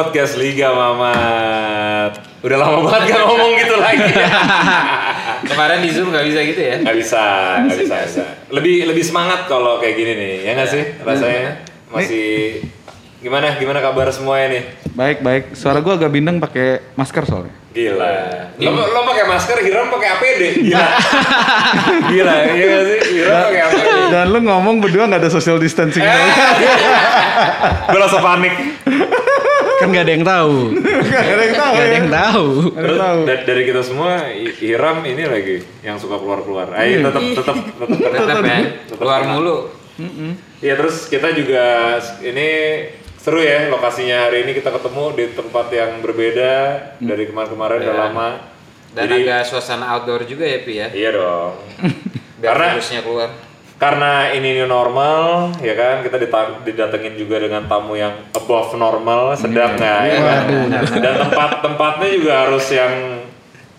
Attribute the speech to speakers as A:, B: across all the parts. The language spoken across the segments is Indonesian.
A: podcast Liga Mamat. Udah lama banget gak ngomong gitu lagi.
B: Kemarin di Zoom nggak bisa gitu ya?
A: Gak bisa, gak bisa, bisa. Lebih lebih semangat kalau kayak gini nih, ya nggak sih rasanya? Masih gimana gimana kabar semuanya nih?
C: Baik baik. Suara gua agak bindeng pakai masker soalnya.
A: Gila. Lo, lo pakai masker, Hiram pakai APD. Gila. Gila, iya gak sih? Hiram pakai APD.
C: Dan lu ngomong berdua nggak ada social distancing.
A: Gue langsung panik.
D: Kan nggak ada yang tahu.
C: Gak ada yang tahu
D: Nggak ada
C: ya.
D: yang tahu.
C: Nggak ada yang tahu.
A: da- dari kita semua, Hiram ini lagi yang suka keluar-keluar. Ayo tetap tetap tetap
B: Tetap ya, keluar mulu.
A: Iya terus kita juga ini seru ya lokasinya hari ini kita ketemu di tempat yang berbeda dari kemarin-kemarin udah
B: Ya.
A: lama.
B: Dan
A: Jadi
B: agak suasana outdoor juga ya Pi ya.
A: iya dong.
B: Biar
A: Karena
B: virusnya keluar.
A: Karena ini new normal ya kan kita didatengin juga dengan tamu yang above normal sedap nggak ya kan? dan tempat tempatnya juga harus yang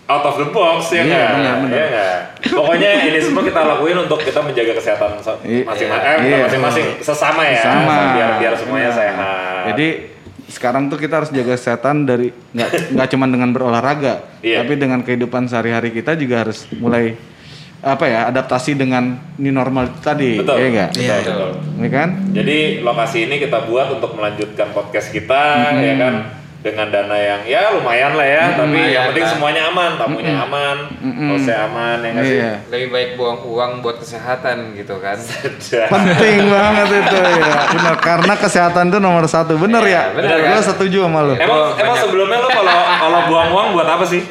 A: out of the box ya nggak ya nggak pokoknya ini semua kita lakuin untuk kita menjaga kesehatan
C: Iya.
A: masing-masing eh,
C: Iya.
A: masing-masing sesama ya
C: Sama.
A: biar biar semuanya sehat
C: Jadi sekarang tuh kita harus jaga kesehatan dari nggak nggak cuma dengan berolahraga,
A: Iya.
C: tapi dengan kehidupan sehari-hari kita juga harus mulai apa ya adaptasi dengan new normal itu tadi,
A: betul
C: ya enggak?
A: betul, betul.
C: Ya kan?
A: Jadi lokasi ini kita buat untuk melanjutkan podcast kita ya kan dengan dana yang ya lumayan lah ya, tapi yang
B: Lumayan
A: penting
B: lah.
A: semuanya aman, tamunya aman, hostnya aman ya nggak sih?
C: Iya.
B: Lebih baik buang uang buat kesehatan gitu kan.
C: Penting banget itu ya, benar. Karena kesehatan itu nomor satu, bener ya?
B: bener
C: Gue
B: kan?
C: setuju sama lu.
A: Emang emang sebelumnya lo kalau kalau buang uang buat apa sih?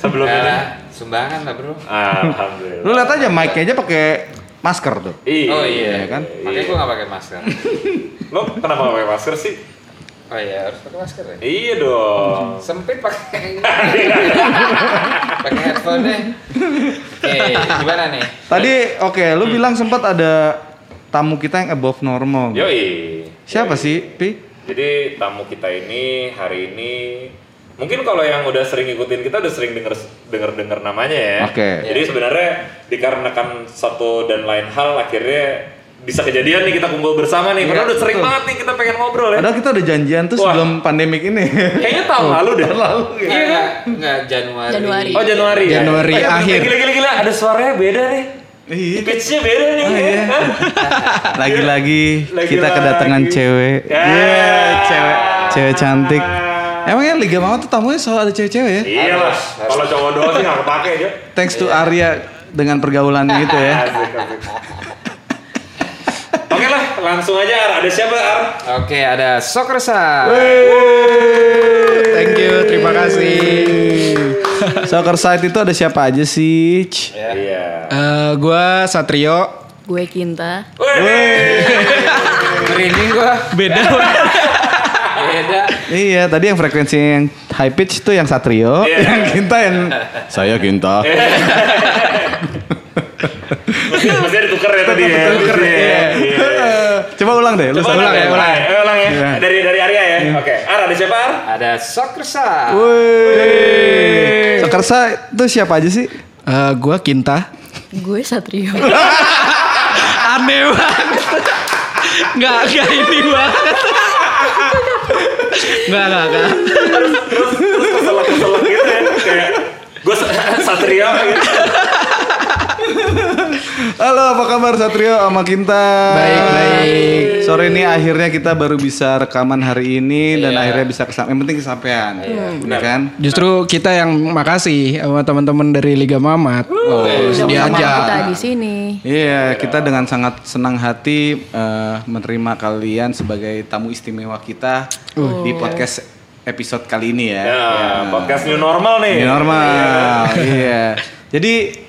A: Sebelum ini?
B: Ya, sumbangan lah bro.
A: Alhamdulillah.
C: Lu lihat aja mic-nya aja pakai masker tuh.
A: Iya.
B: Oh iya
C: Iya kan?
B: Makanya gua nggak pakai masker.
A: Lo kenapa pakai masker sih?
B: Oh iya harus pakai masker ya.
A: Iya dong.
B: Sempit pakai pakai headphone deh. Oke, gimana nih?
C: Tadi oke, lu bilang sempat ada tamu kita yang above normal.
A: Yoi.
C: Siapa
A: Yoi.
C: sih, Pi?
A: Jadi tamu kita ini hari ini mungkin kalau yang udah sering ngikutin kita udah sering denger denger denger namanya ya.
C: Oke.
A: Jadi sebenarnya dikarenakan satu dan lain hal akhirnya bisa kejadian nih kita kumpul bersama nih. Karena udah sering banget nih kita pengen ngobrol ya.
C: Padahal kita udah janjian tuh
A: Wah.
C: sebelum pandemik ini.
A: Kayaknya tahun lalu deh.
C: Lalu.
B: Iya enggak, enggak Januari.
E: Januari.
A: Oh Januari. ya?
D: Januari
A: Eh,
D: akhir.
A: Gila gila gila ada suaranya beda nih.
C: Iya.
A: Pitch-nya beda nih.
C: Oh, iya. Lagi-lagi kita kedatangan cewek.
A: Ya.
C: Iya, cewek. Cewek cantik. Emangnya Liga Mama tuh tamunya selalu ada cewek-cewek ya?
A: Iya lah. Kalau cowok doang sih nggak kepake aja.
C: Thanks to Arya dengan pergaulannya itu ya.
A: Oke lah, langsung aja Ar. Ada siapa Ar?
B: Oke, ada Sokersa.
D: Thank you, terima kasih.
C: Soccer side itu ada siapa aja sih? Ch?
A: Iya.
D: Eh, gua Satrio.
E: Gue Kinta.
B: Merinding gua.
D: Beda.
B: Beda.
C: Iya, tadi yang frekuensi yang high pitch itu yang Satrio,
A: Iya.
C: yang Kinta yang saya Kinta.
A: Mesti mesti ditukar ya tadi ya.
C: Tuker,
A: Mesti,
C: iya.
A: iya.
C: Coba ulang deh, lu
A: Coba
C: ulang
A: ya, ulang ya. Ulang ya.
C: Iya.
A: Dari dari Arya ya. Oke. Ar ada siapa Ar?
B: Ada Sokersa.
C: Wih. Soccer side itu siapa aja sih?
D: Eh, gua Kinta.
E: Gue Satrio.
D: Aneh banget. Nggak, nggak ini banget. Nggak, nggak, nggak.
A: Terus terus keselak keselak gitu ya. Kayak gue Satria gitu.
C: Halo, apa kabar Satrio sama Kinta?
D: Baik, baik.
C: Sore ini akhirnya kita baru bisa rekaman hari ini dan
B: Iya.
C: akhirnya bisa kesampaian. Yang penting kesampaian, ya kan?
D: Justru kita yang makasih sama teman-teman dari Liga Mamat. Oh,
E: Sama
D: diajak.
E: kita di sini.
C: Iya, kita dengan sangat senang hati eh, menerima kalian sebagai tamu istimewa kita di podcast episode kali ini ya.
A: Ya, podcast new normal nih.
C: Ini normal. iya. Jadi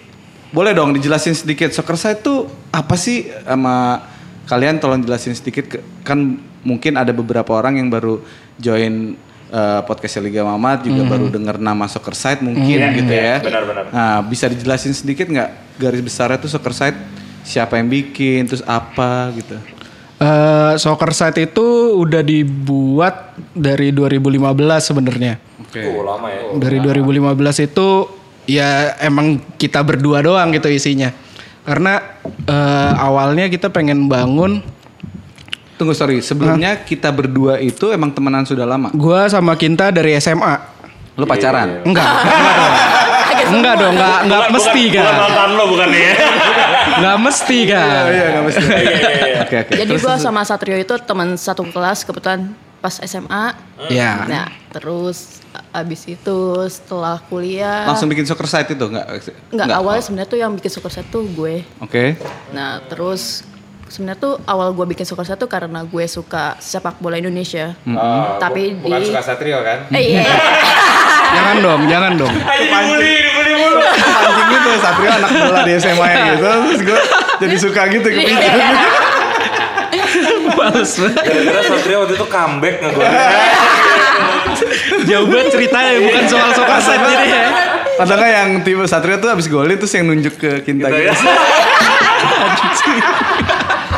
C: boleh dong dijelasin sedikit soccer side itu apa sih sama kalian tolong jelasin sedikit kan mungkin ada beberapa orang yang baru join eh, podcast Liga Mamat juga baru dengar nama soccer side mungkin gitu ya.
A: benar-benar.
C: Nah, bisa dijelasin sedikit nggak garis besarnya tuh soccer side siapa yang bikin terus apa gitu.
D: Eh, soccer site itu udah dibuat dari 2015 sebenarnya.
C: Oke.
A: Oh, lama ya.
D: Dari 2015 itu ya emang kita berdua doang gitu isinya. Karena eh, awalnya kita pengen bangun
C: Tunggu sorry, sebelumnya kita berdua itu emang temenan sudah lama.
D: Gua sama Kinta dari SMA.
C: Lu pacaran?
D: Enggak. Enggak dong, enggak enggak
A: Bukan-
D: mesti
A: bukan,
D: kan.
A: Bukan mantan lo bukan ya.
D: Enggak mesti kan.
C: Iya, nggak mesti.
A: Iya, iya, iya.
C: Oke, oke.
E: Jadi
C: terus,
E: sama Satrio itu teman satu kelas kebetulan pas SMA.
D: Iya.
E: Nah, terus abis itu setelah kuliah
C: langsung bikin soccer site itu enggak?
E: nggak awalnya sebenarnya tuh yang bikin soccer set tuh gue.
C: Oke.
E: Nah, terus sebenarnya tuh awal gue bikin soccer set tuh karena gue suka sepak bola Indonesia.
B: Oh,
E: Tapi
B: bu- bukan
E: di-
B: suka Satrio kan?
E: Eh iya.
D: Jangan dong, jangan dong.
A: Dibully, dibully mulu.
C: Anjing gitu Satrio anak bola di SMA gitu. Terus gue jadi suka gitu kepikiran.
D: Males banget.
A: Gara-gara Satria waktu itu comeback nggak gue.
D: Jauh banget ceritanya bukan soal set jadi ya.
C: Padahal kan yang tipe Satrio tuh abis golin terus yang nunjuk ke Kinta
A: Gitu
C: gitu.
A: ya.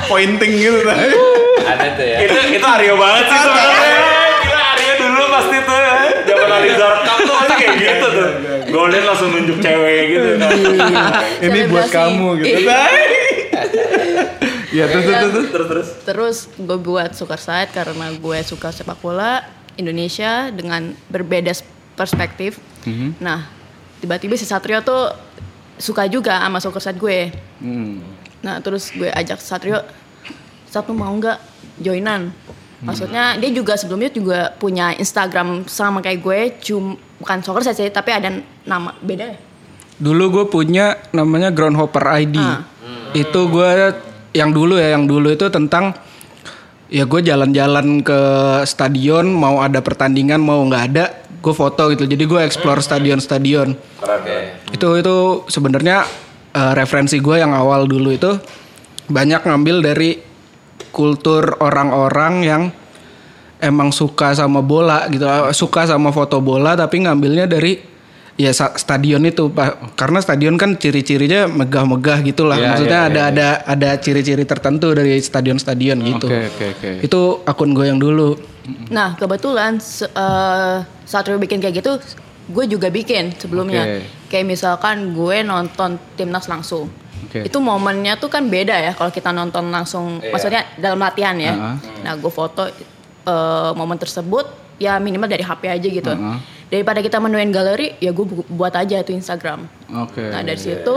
C: Pointing gitu tuh.
B: Ada tuh ya.
A: itu itu Aryo banget sih sebenarnya. Gila Aryo dulu pasti tuh ya. Zaman Alizar Cup tuh pasti kayak gitu tuh. Golin langsung nunjuk cewek gitu.
C: Ini buat kamu gitu.
E: Iya.
C: Ya terus terus terus.
A: Terus terus.
E: Terus gue buat soccer site karena gue suka sepak bola Indonesia dengan berbeda perspektif. Nah, tiba-tiba si Satrio tuh suka juga sama soccer site gue.
C: Hmm.
E: Nah, terus gue ajak Satrio, satu mau nggak joinan? Maksudnya dia juga sebelumnya juga punya Instagram sama kayak gue, cum bukan soccer sih, tapi ada nama beda.
D: Dulu gue punya namanya Groundhopper ID.
E: Ah.
D: Itu gue yang dulu ya, yang dulu itu tentang ya gue jalan-jalan ke stadion, mau ada pertandingan mau nggak ada, gue foto gitu. Jadi gue explore stadion-stadion.
A: Keren.
D: Itu itu sebenarnya eh, referensi gue yang awal dulu itu banyak ngambil dari kultur orang-orang yang emang suka sama bola gitu, eh, suka sama foto bola tapi ngambilnya dari ya stadion itu Pak. Karena stadion kan ciri-cirinya megah-megah gitulah.
C: Iya,
D: Maksudnya
C: iya,
D: ada ada ada ciri-ciri tertentu dari stadion-stadion gitu.
C: Oke oke oke.
D: Itu akun gue yang dulu.
E: Nah, kebetulan se- eh, Satrio bikin kayak gitu, gue juga bikin sebelumnya.
C: Oke.
E: Kayak misalkan gue nonton timnas langsung.
C: Oke.
E: Itu momennya tuh kan beda ya kalau kita nonton langsung, maksudnya dalam latihan ya.
C: Uh-huh.
E: Nah, gue foto eh, momen tersebut ya minimal dari HP aja gitu.
C: Uh-huh.
E: Daripada kita menuin galeri, ya gue bu- buat aja itu Instagram.
C: Oke.
E: Nah dari situ,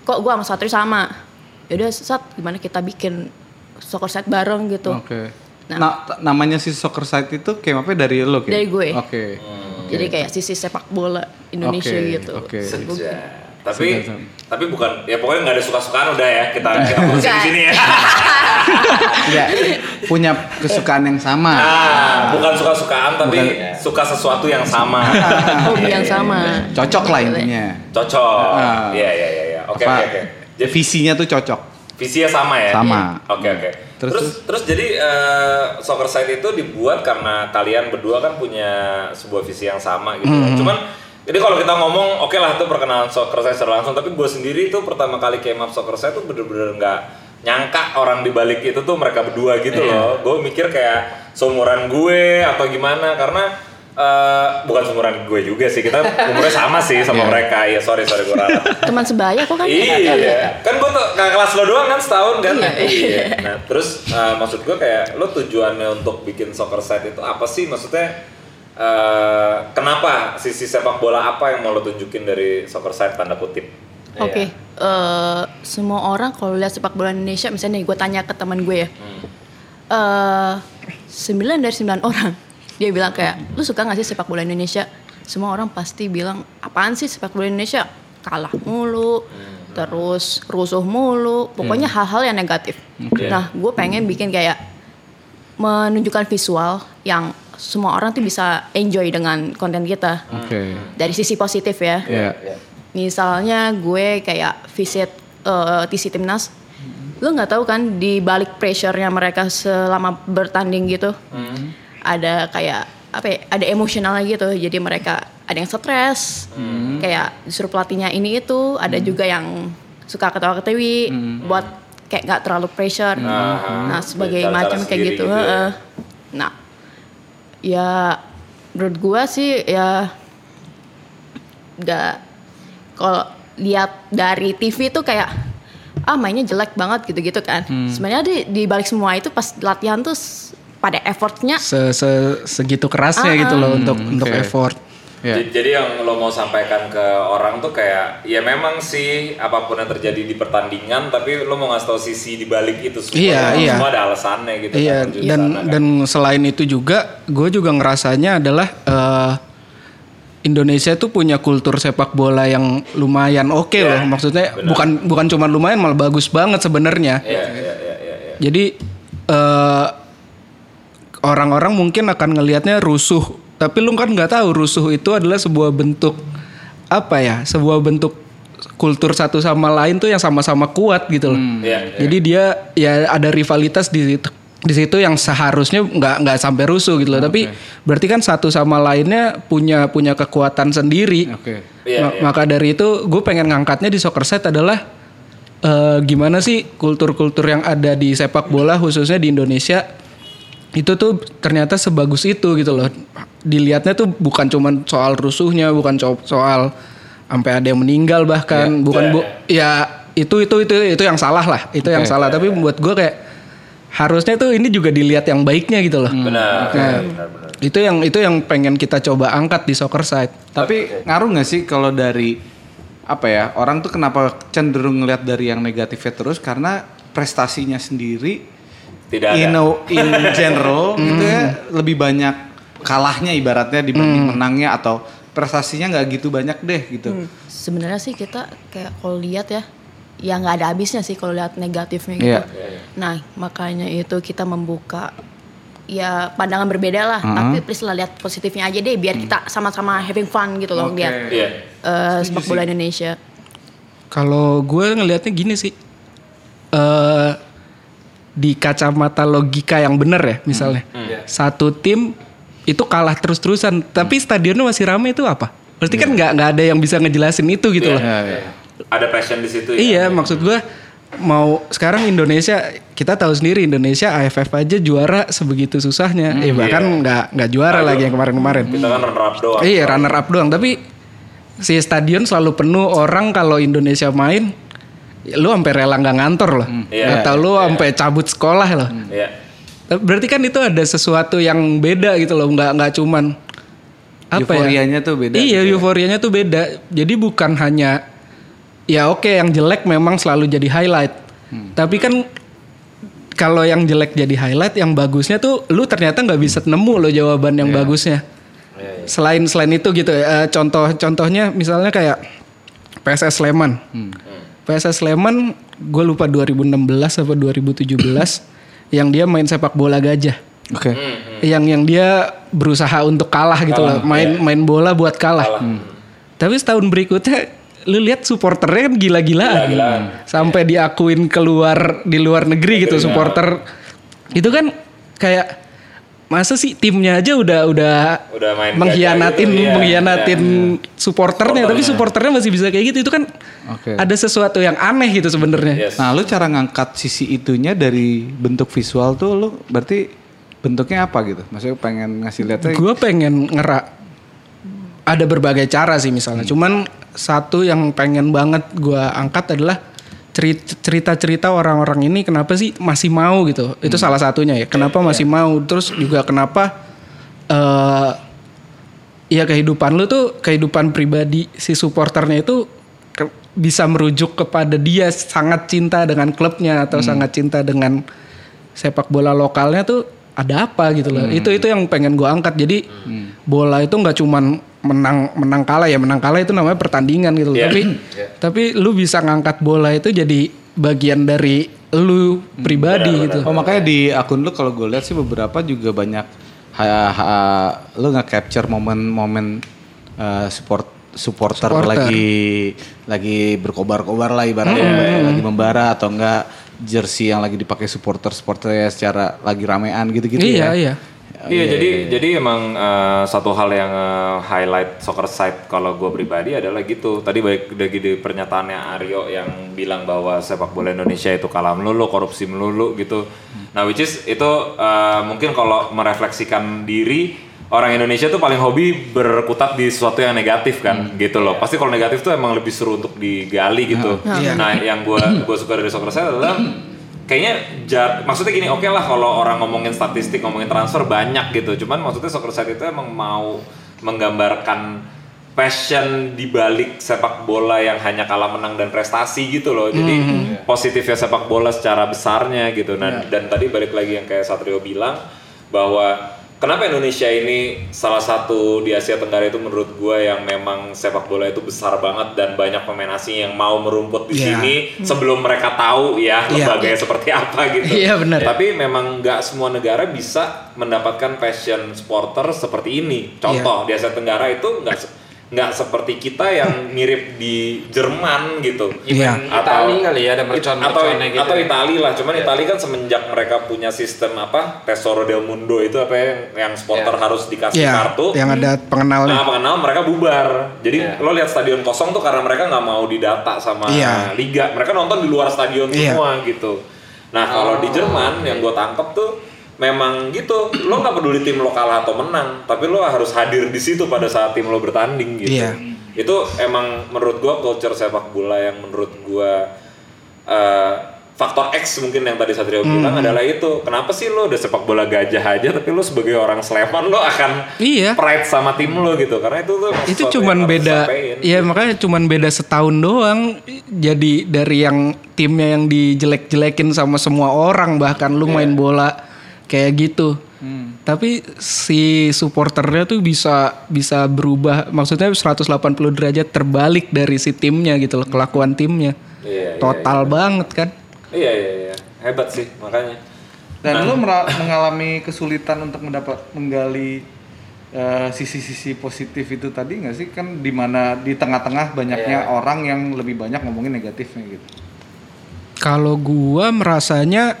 E: kok gue sama Satrio sama. Yaudah Sat, gimana kita bikin soccer set bareng gitu.
C: Oke.
E: Nah.
C: Nah, t- namanya si soccer site itu kayak apa dari lo? Ki?
E: Dari gue.
C: Oke.
E: Jadi kayak sisi sepak bola Indonesia
C: Oke,
E: gitu.
C: oke.
E: Gua-
A: Tapi tapi bukan ya pokoknya nggak ada suka-sukaan udah ya kita kita di sini ya.
C: Enggak. Punya kesukaan yang sama.
A: Nah, bukan suka-sukaan tapi
C: Bukan.
A: suka sesuatu yang sama.
E: Hobi yang sama.
C: Cocok lah intinya.
A: Cocok.
C: Ah.
A: Iya iya iya iya. Oke oke oke. Jadi
C: Visinya tuh cocok.
A: visinya sama ya?
C: Sama.
A: Oke oke.
C: Terus-
A: Terus, terus jadi eh, soccer site itu dibuat karena kalian berdua kan punya sebuah visi yang sama gitu. ya. Cuman jadi kalau kita ngomong oke lah itu perkenalan soccer site secara langsung, tapi gue sendiri tuh pertama kali came up soccer site tuh bener-bener nggak nyangka orang di balik itu tuh mereka berdua gitu loh. Gue mikir kayak seumuran gue atau gimana karena eh, bukan seumuran gue juga sih kita umurnya sama sih sama mereka ya sorry sorry gue ralat
E: Teman sebaya kok kan?
A: Iya, kan gue tuh kakak kelas lo doang kan setahun kan.
E: Iya.
A: Iya. Nah terus uh, maksud gue kayak lo tujuannya untuk bikin soccer site itu apa sih? Maksudnya uh, kenapa sisi sepak bola apa yang mau lo tunjukin dari soccer site tanda kutip?
E: Oke, eh, semua orang kalau lihat sepak bola Indonesia, misalnya nih gue tanya ke teman gue ya, eh, sembilan dari sembilan orang dia bilang kayak, lu suka gak sih sepak bola Indonesia? Semua orang pasti bilang, apaan sih sepak bola Indonesia? Kalah mulu, terus rusuh mulu, pokoknya hal-hal yang negatif. Nah, gue pengen bikin kayak menunjukkan visual yang semua orang tuh bisa enjoy dengan konten kita
C: Oke.
E: dari sisi positif ya.
C: Iya.
E: Misalnya gue kayak visit eh, TC Timnas, lo nggak tahu kan di balik pressure-nya mereka selama bertanding gitu, ada kayak apa ya, ada emosionalnya gitu. Jadi mereka ada yang stres, kayak disuruh pelatihnya ini itu, ada juga yang suka ketawa-ketawi buat kayak nggak terlalu pressure. Nah sebagai
A: Cara-cara
E: macam kayak gitu.
A: gitu ya.
E: heeh. Nah ya menurut gua sih ya nggak kalau lihat dari TV tuh kayak ah mainnya jelek banget gitu-gitu kan.
C: Hmm.
E: Sebenarnya di, di balik semua itu pas latihan tuh pada effortnya
D: Se, se- segitu kerasnya
E: Ah,
D: gitu loh untuk
C: Hmm,
D: untuk
C: oke.
D: effort.
A: J- Jadi yang lo mau sampaikan ke orang tuh kayak ya memang sih apa pun yang terjadi di pertandingan tapi lo mau ngasih tau sisi di balik itu semua. Memang
D: iya.
A: Semua ada alasannya gitu
D: Iya
A: kan,
D: dan
A: sana kan.
D: dan selain itu juga gue juga ngerasanya adalah eh, Indonesia tuh punya kultur sepak bola yang lumayan oke
A: Iya,
D: loh. Maksudnya
A: benar.
D: bukan bukan cuma lumayan malah bagus banget sebenarnya.
A: Iya, iya, iya, iya, iya.
D: Jadi eh, orang-orang mungkin akan ngelihatnya rusuh, tapi lu kan nggak tahu rusuh itu adalah sebuah bentuk apa ya? Sebuah bentuk kultur satu sama lain tuh yang sama-sama kuat gitu loh.
A: Iya, iya.
D: Jadi dia ya ada rivalitas di situ di situ yang seharusnya nggak nggak sampai rusuh gitu loh. Tapi berarti kan satu sama lainnya punya punya kekuatan sendiri.
C: Oke.
A: Iya,
D: Ma-
A: iya.
D: Maka dari itu gue pengen ngangkatnya di soccer set adalah eh, gimana sih kultur-kultur yang ada di sepak bola khususnya di Indonesia itu tuh ternyata sebagus itu gitu loh. Dilihatnya tuh bukan cuman soal rusuhnya, bukan co- soal sampai ada yang meninggal bahkan, bukan
A: Iya,
D: bu ya itu itu itu itu yang salah lah, itu yang
C: Oke.
D: salah. Tapi buat gue kayak harusnya tuh ini juga dilihat yang baiknya gitu loh.
A: Benar,
D: Nah,
A: benar, benar.
D: itu yang itu yang pengen kita coba angkat di soccer side.
C: Tapi ngaruh nggak sih kalau dari apa ya orang tuh kenapa cenderung ngeliat dari yang negatifnya terus karena prestasinya sendiri
A: Tidak ada.
C: in, a- in general gitu ya lebih banyak kalahnya ibaratnya dibanding menangnya atau prestasinya nggak gitu banyak deh gitu.
E: sebenarnya sih kita kayak kalau lihat ya ya nggak ada habisnya sih kalau lihat negatifnya gitu.
C: Iya.
E: Nah makanya itu kita membuka ya pandangan berbeda lah. Tapi please lah lihat positifnya aja deh biar kita sama-sama having fun gitu loh
C: Oke.
E: lihat
A: Iya.
E: eh, sepak bola Indonesia.
D: Kalau gue ngelihatnya gini sih, eh di kacamata logika yang bener ya, misalnya satu tim itu kalah terus-terusan, tapi stadionnya masih ramai itu apa? Berarti kan nggak nggak ada yang bisa ngejelasin itu gitu loh.
C: Ya, ya.
A: Ada passion di situ ya.
D: Iya, maksud gue mau sekarang Indonesia kita tahu sendiri Indonesia AFF aja juara sebegitu susahnya, eh bahkan nggak nggak juara lagi yang kemarin-kemarin.
A: Kita kan runner up doang.
D: Iya runner up doang tapi si stadion selalu penuh orang kalau Indonesia main ya lu sampai rela nggak ngantor loh
A: Iya,
D: atau lu sampai cabut sekolah loh
A: Iya.
D: Tapi berarti kan itu ada sesuatu yang beda gitu loh nggak nggak cuman apa
C: Euforianya
D: ya
C: tuh beda
D: iya
C: gitu ya.
D: euforianya tuh beda. Jadi bukan hanya ya oke yang jelek memang selalu jadi highlight.
C: Hmm.
D: tapi kan kalau yang jelek jadi highlight yang bagusnya tuh lu ternyata nggak bisa nemu loh jawaban yang bagusnya. Selain selain itu gitu ya, contoh contohnya misalnya kayak PSS Sleman.
C: Hmm.
D: PSS Sleman gue lupa 2016 atau 2017 yang dia main sepak bola gajah.
C: Oke.
D: yang yang dia berusaha untuk kalah gitu loh main main bola buat kalah. Tapi setahun berikutnya lu lihat supporternya kan gila-gilaan. Sampai diakuin keluar di luar negeri gitu supporter. Itu kan kayak masa sih timnya aja udah udah
A: Udah main
D: mengkhianatin
A: gitu, iya.
D: mengkhianatin supporternya tapi supporternya masih bisa kayak gitu itu kan
C: Oke.
D: ada sesuatu yang aneh gitu sebenarnya
A: Yes.
C: Nah, lu cara ngangkat sisi itunya dari bentuk visual tuh lu berarti bentuknya apa gitu? Maksudnya pengen ngasih lihatnya
D: gue pengen ngerak ada berbagai cara sih misalnya cuman satu yang pengen banget gue angkat adalah cerita-cerita orang-orang ini kenapa sih masih mau gitu? Itu salah satunya ya kenapa masih mau? Terus juga kenapa eh ya kehidupan lu tuh kehidupan pribadi si supporternya itu ke- bisa merujuk kepada dia sangat cinta dengan klubnya atau sangat cinta dengan sepak bola lokalnya tuh ada apa gitu loh. Itu itu yang pengen gua angkat. Jadi bola itu nggak cuman menang menang kalah ya menang kalah itu namanya pertandingan gitu. loh.
A: Iya.
D: Tapi tapi lu bisa ngangkat bola itu jadi bagian dari lu pribadi gitu.
C: Oh makanya di akun lu kalau gue lihat sih beberapa juga banyak ha, ha- lu nggak capture momen-momen uh, support supporter,
D: Supporter.
C: lagi lagi berkobar-kobar lah ibaratnya lagi membara atau enggak jersey yang lagi dipakai supporter supporternya secara lagi ramean gitu-gitu
D: iya
C: ya.
D: iya.
A: Iya, jadi jadi emang eh, satu hal yang eh, highlight soccer side kalau gue pribadi adalah gitu. Tadi baik dari di pernyataannya Aryo yang bilang bahwa sepak bola Indonesia itu kalah melulu, korupsi melulu gitu. Nah, which is itu eh, mungkin kalau merefleksikan diri orang Indonesia tuh paling hobi berkutat di sesuatu yang negatif kan gitu loh. Pasti kalau negatif tuh emang lebih seru untuk digali gitu.
D: Iya.
A: Nah, yang gua gua suka dari soccer saya adalah kayaknya ja- maksudnya gini, oke lah kalau orang ngomongin statistik, ngomongin transfer banyak gitu. Cuman maksudnya soccer itu emang mau menggambarkan passion di balik sepak bola yang hanya kalah menang dan prestasi gitu loh. Jadi positifnya sepak bola secara besarnya gitu. Nah, dan tadi balik lagi yang kayak Satrio bilang bahwa kenapa Indonesia ini salah satu di Asia Tenggara itu menurut gue yang memang sepak bola itu besar banget dan banyak pemain asing yang mau merumput di
D: Iya.
A: sini sebelum mereka tahu ya
D: Iya.
A: lembaganya seperti apa gitu.
D: Iya, benar.
A: Tapi memang nggak semua negara bisa mendapatkan passion supporter seperti ini. Contoh di Asia Tenggara itu nggak nggak seperti kita yang mirip di Jerman gitu.
D: Iya.
B: Itali kali ya, ada mercon-merconnya gitu
A: atau
B: ya.
A: Itali lah. Cuman Itali kan semenjak mereka punya sistem apa Tesoro del Mundo itu apa ya, yang supporter harus dikasih
D: Iya,
A: kartu.
D: yang ada pengenalnya.
A: Nah, pengenal mereka bubar. Jadi
B: Iya.
A: lo lihat stadion kosong tuh karena mereka nggak mau didata sama
D: Iya.
A: liga. Mereka nonton di luar stadion
D: Iya.
A: semua gitu. Nah, kalau di Jerman yang gue tangkep tuh memang gitu. Lo nggak peduli tim lo kalah atau menang, tapi lo harus hadir di situ pada saat tim lo bertanding gitu.
D: Iya.
A: Itu emang menurut gue culture sepak bola yang menurut gue eh, faktor X mungkin yang tadi Satrio
D: Hmm.
A: bilang adalah itu. Kenapa sih lo udah sepak bola gajah aja tapi lo sebagai orang Sleman lo akan
D: Iya.
A: pride sama tim lo gitu karena itu tuh
D: itu cuman beda ya makanya cuman beda setahun doang jadi dari yang timnya yang dijelek-jelekin sama semua orang bahkan lu
A: Iya.
D: main bola kayak gitu
A: Hmm.
D: tapi si supporternya tuh bisa bisa berubah maksudnya 180 derajat terbalik dari si timnya gitu loh kelakuan timnya
A: Iya, iya,
D: total banget kan
A: Iya iya iya hebat sih makanya.
C: Dan lo mera- mengalami kesulitan untuk mendapat menggali eh, sisi-sisi positif itu tadi nggak sih kan di mana di tengah-tengah banyaknya
A: Iya.
C: orang yang lebih banyak ngomongin negatifnya gitu.
D: Kalau gua merasanya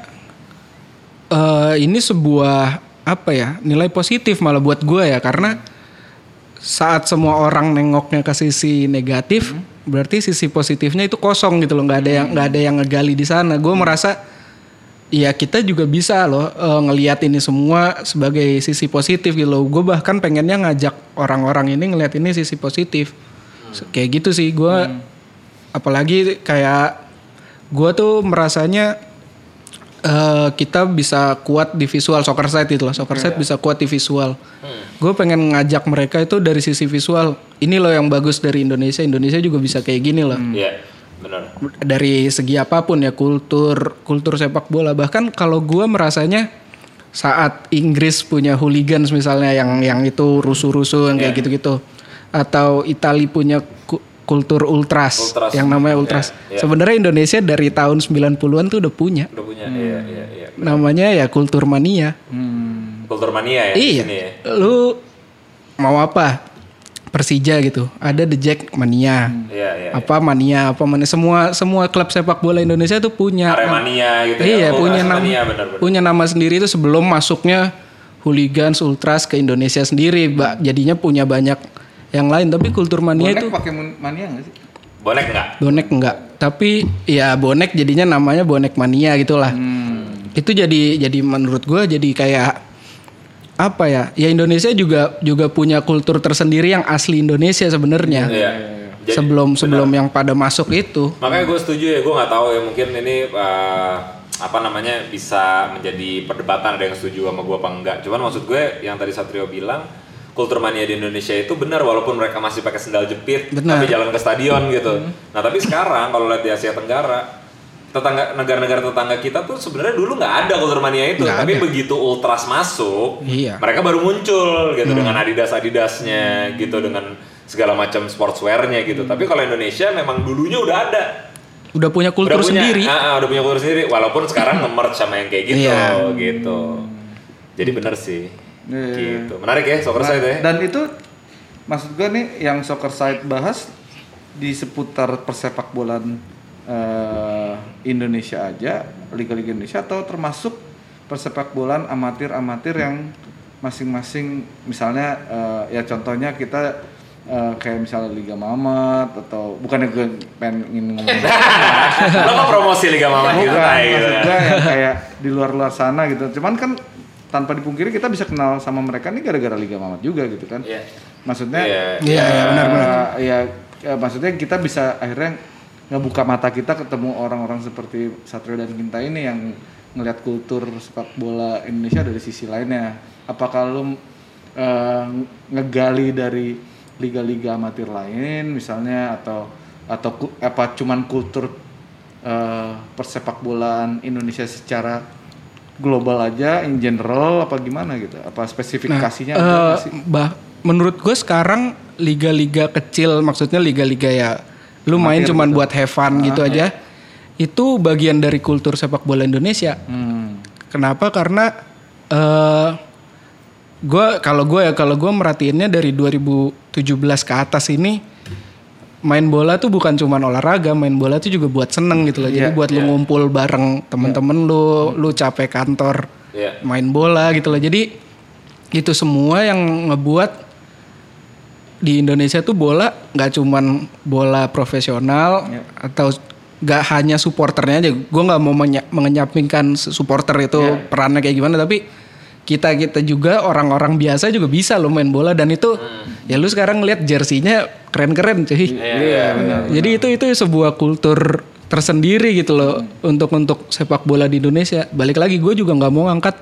D: eh ini sebuah apa ya nilai positif malah buat gua ya karena saat semua orang nengoknya ke sisi negatif berarti sisi positifnya itu kosong gitu loh nggak ada yang nggak ada yang ngegali di sana. Gue merasa ya kita juga bisa loh eh, ngelihat ini semua sebagai sisi positif gitu loh. Gue bahkan pengennya ngajak orang-orang ini ngelihat ini sisi positif. Kayak gitu sih gue apalagi kayak gue tuh merasanya eh, kita bisa kuat di visual soccer side itu loh soccer side bisa kuat di visual. Gue pengen ngajak mereka itu dari sisi visual. Ini loh yang bagus dari Indonesia. Indonesia juga bisa kayak gini loh.
A: Iya benar.
D: dari segi apa pun ya kultur kultur sepak bola. Bahkan kalau gue merasanya saat Inggris punya hooligans misalnya yang yang itu rusuh-rusuh yang kayak gitu-gitu. Atau Itali punya kultur ultras,
A: Ultras.
D: yang namanya ultras.
A: Ya, ya.
D: Sebenarnya Indonesia dari tahun 90-an tuh udah punya.
A: Udah punya iya iya iya.
D: Namanya ya kultur mania.
A: Kultur mania ya di
D: iya.
A: sini ya.
D: Lu mau apa? Persija gitu. Ada The Jack mania.
A: Iya iya.
D: apa mania apa mania semua semua klub sepak bola Indonesia tuh punya
A: Aremania gitu
D: iya
A: ya.
D: Punya nama punya nama sendiri itu sebelum masuknya hooligans ultras ke Indonesia sendiri Mbak. jadinya punya banyak yang lain tapi kultur mania
C: Bonek
D: itu
C: pakai mania nggak sih?
A: Bonek nggak?
D: bonek enggak tapi ya bonek jadinya namanya bonek mania gitulah
C: Hmm.
D: itu jadi jadi menurut gua jadi kayak apa ya ya Indonesia juga juga punya kultur tersendiri yang asli Indonesia sebenarnya
A: Iya. Jadi-
D: sebelum sebelum yang pada masuk itu
A: Makanya gue setuju ya, gue nggak tahu ya mungkin ini eh, apa namanya bisa menjadi perdebatan ada yang setuju sama gue apa enggak. Cuman maksud gue yang tadi Satrio bilang kultur mania di Indonesia itu benar walaupun mereka masih pakai sendal jepit
D: Benar.
A: tapi jalan ke stadion gitu. Nah tapi sekarang kalau lihat di Asia Tenggara tetangga negara-negara tetangga kita tuh sebenarnya dulu nggak ada kultur mania itu
D: Nggak
A: tapi
D: ada.
A: begitu ultras masuk
D: Iya.
A: mereka baru muncul gitu dengan adidas adidasnya gitu dengan segala macam sportswearnya gitu tapi kalau Indonesia memang dulunya udah ada
D: udah punya kultur
A: udah punya,
D: sendiri.
A: ah, ah, udah punya kultur sendiri walaupun sekarang nge-merge sama yang kayak gitu
D: Iya.
A: gitu jadi bener sih
C: Iya.
A: gitu menarik ya soccer side ya
C: Dan itu maksud gue nih yang soccer side bahas di seputar persepak bolaan eh, Indonesia aja, liga-liga Indonesia atau termasuk persepak bolaan amatir-amatir yang masing-masing misalnya eh, ya contohnya kita eh, kayak misalnya Liga Mamat atau bukannya gue pengen ngomong
A: lo mau promosi Liga Mama gitu
C: Bukan,
A: gitu
C: maksud gue yang kayak di luar-luar sana gitu. Cuman kan tanpa dipungkiri kita bisa kenal sama mereka nih gara-gara Liga Mamat juga gitu kan.
A: Iya.
C: Maksudnya
A: Iya.
D: Iya, iya, benar-benar.
C: ya, ya maksudnya kita bisa akhirnya ngebuka mata kita ketemu orang-orang seperti Satrio dan Kinta ini yang ngelihat kultur sepak bola Indonesia dari sisi lainnya. Apakah lu eh, ngegali dari liga-liga amatir lain misalnya atau atau apa cuman kultur eh, persepak bolaan Indonesia secara global aja in general apa gimana gitu? Apa spesifikasinya nggak sih?
D: bah, menurut gue sekarang liga-liga kecil, maksudnya liga-liga ya, lu main
C: Amatir
D: cuman
C: gitu.
D: buat have fun gitu aja, itu bagian dari kultur sepak bola Indonesia.
C: Hmm.
D: Kenapa? Karena eh gue kalau gue ya kalau gue merhatiinnya dari 2017 ke atas ini main bola tuh bukan cuman olahraga, main bola tuh juga buat seneng gitu loh. Jadi
C: Iya,
D: buat lu ngumpul bareng temen-temen lu, lu capek kantor,
A: Iya.
D: main bola gitu loh. Jadi itu semua yang ngebuat di Indonesia tuh bola nggak cuman bola profesional
C: Iya.
D: atau nggak hanya supporternya aja. Gue nggak mau menya- mengenyampingkan supporter itu
C: Iya.
D: perannya kayak gimana, tapi kita kita juga orang-orang biasa juga bisa lo main bola dan itu
C: Hmm.
D: ya lu sekarang lihat jersinya keren-keren cuy.
A: Iya, benar.
D: Jadi itu itu sebuah kultur tersendiri gitu loh untuk untuk sepak bola di Indonesia. Balik lagi gue juga nggak mau ngangkat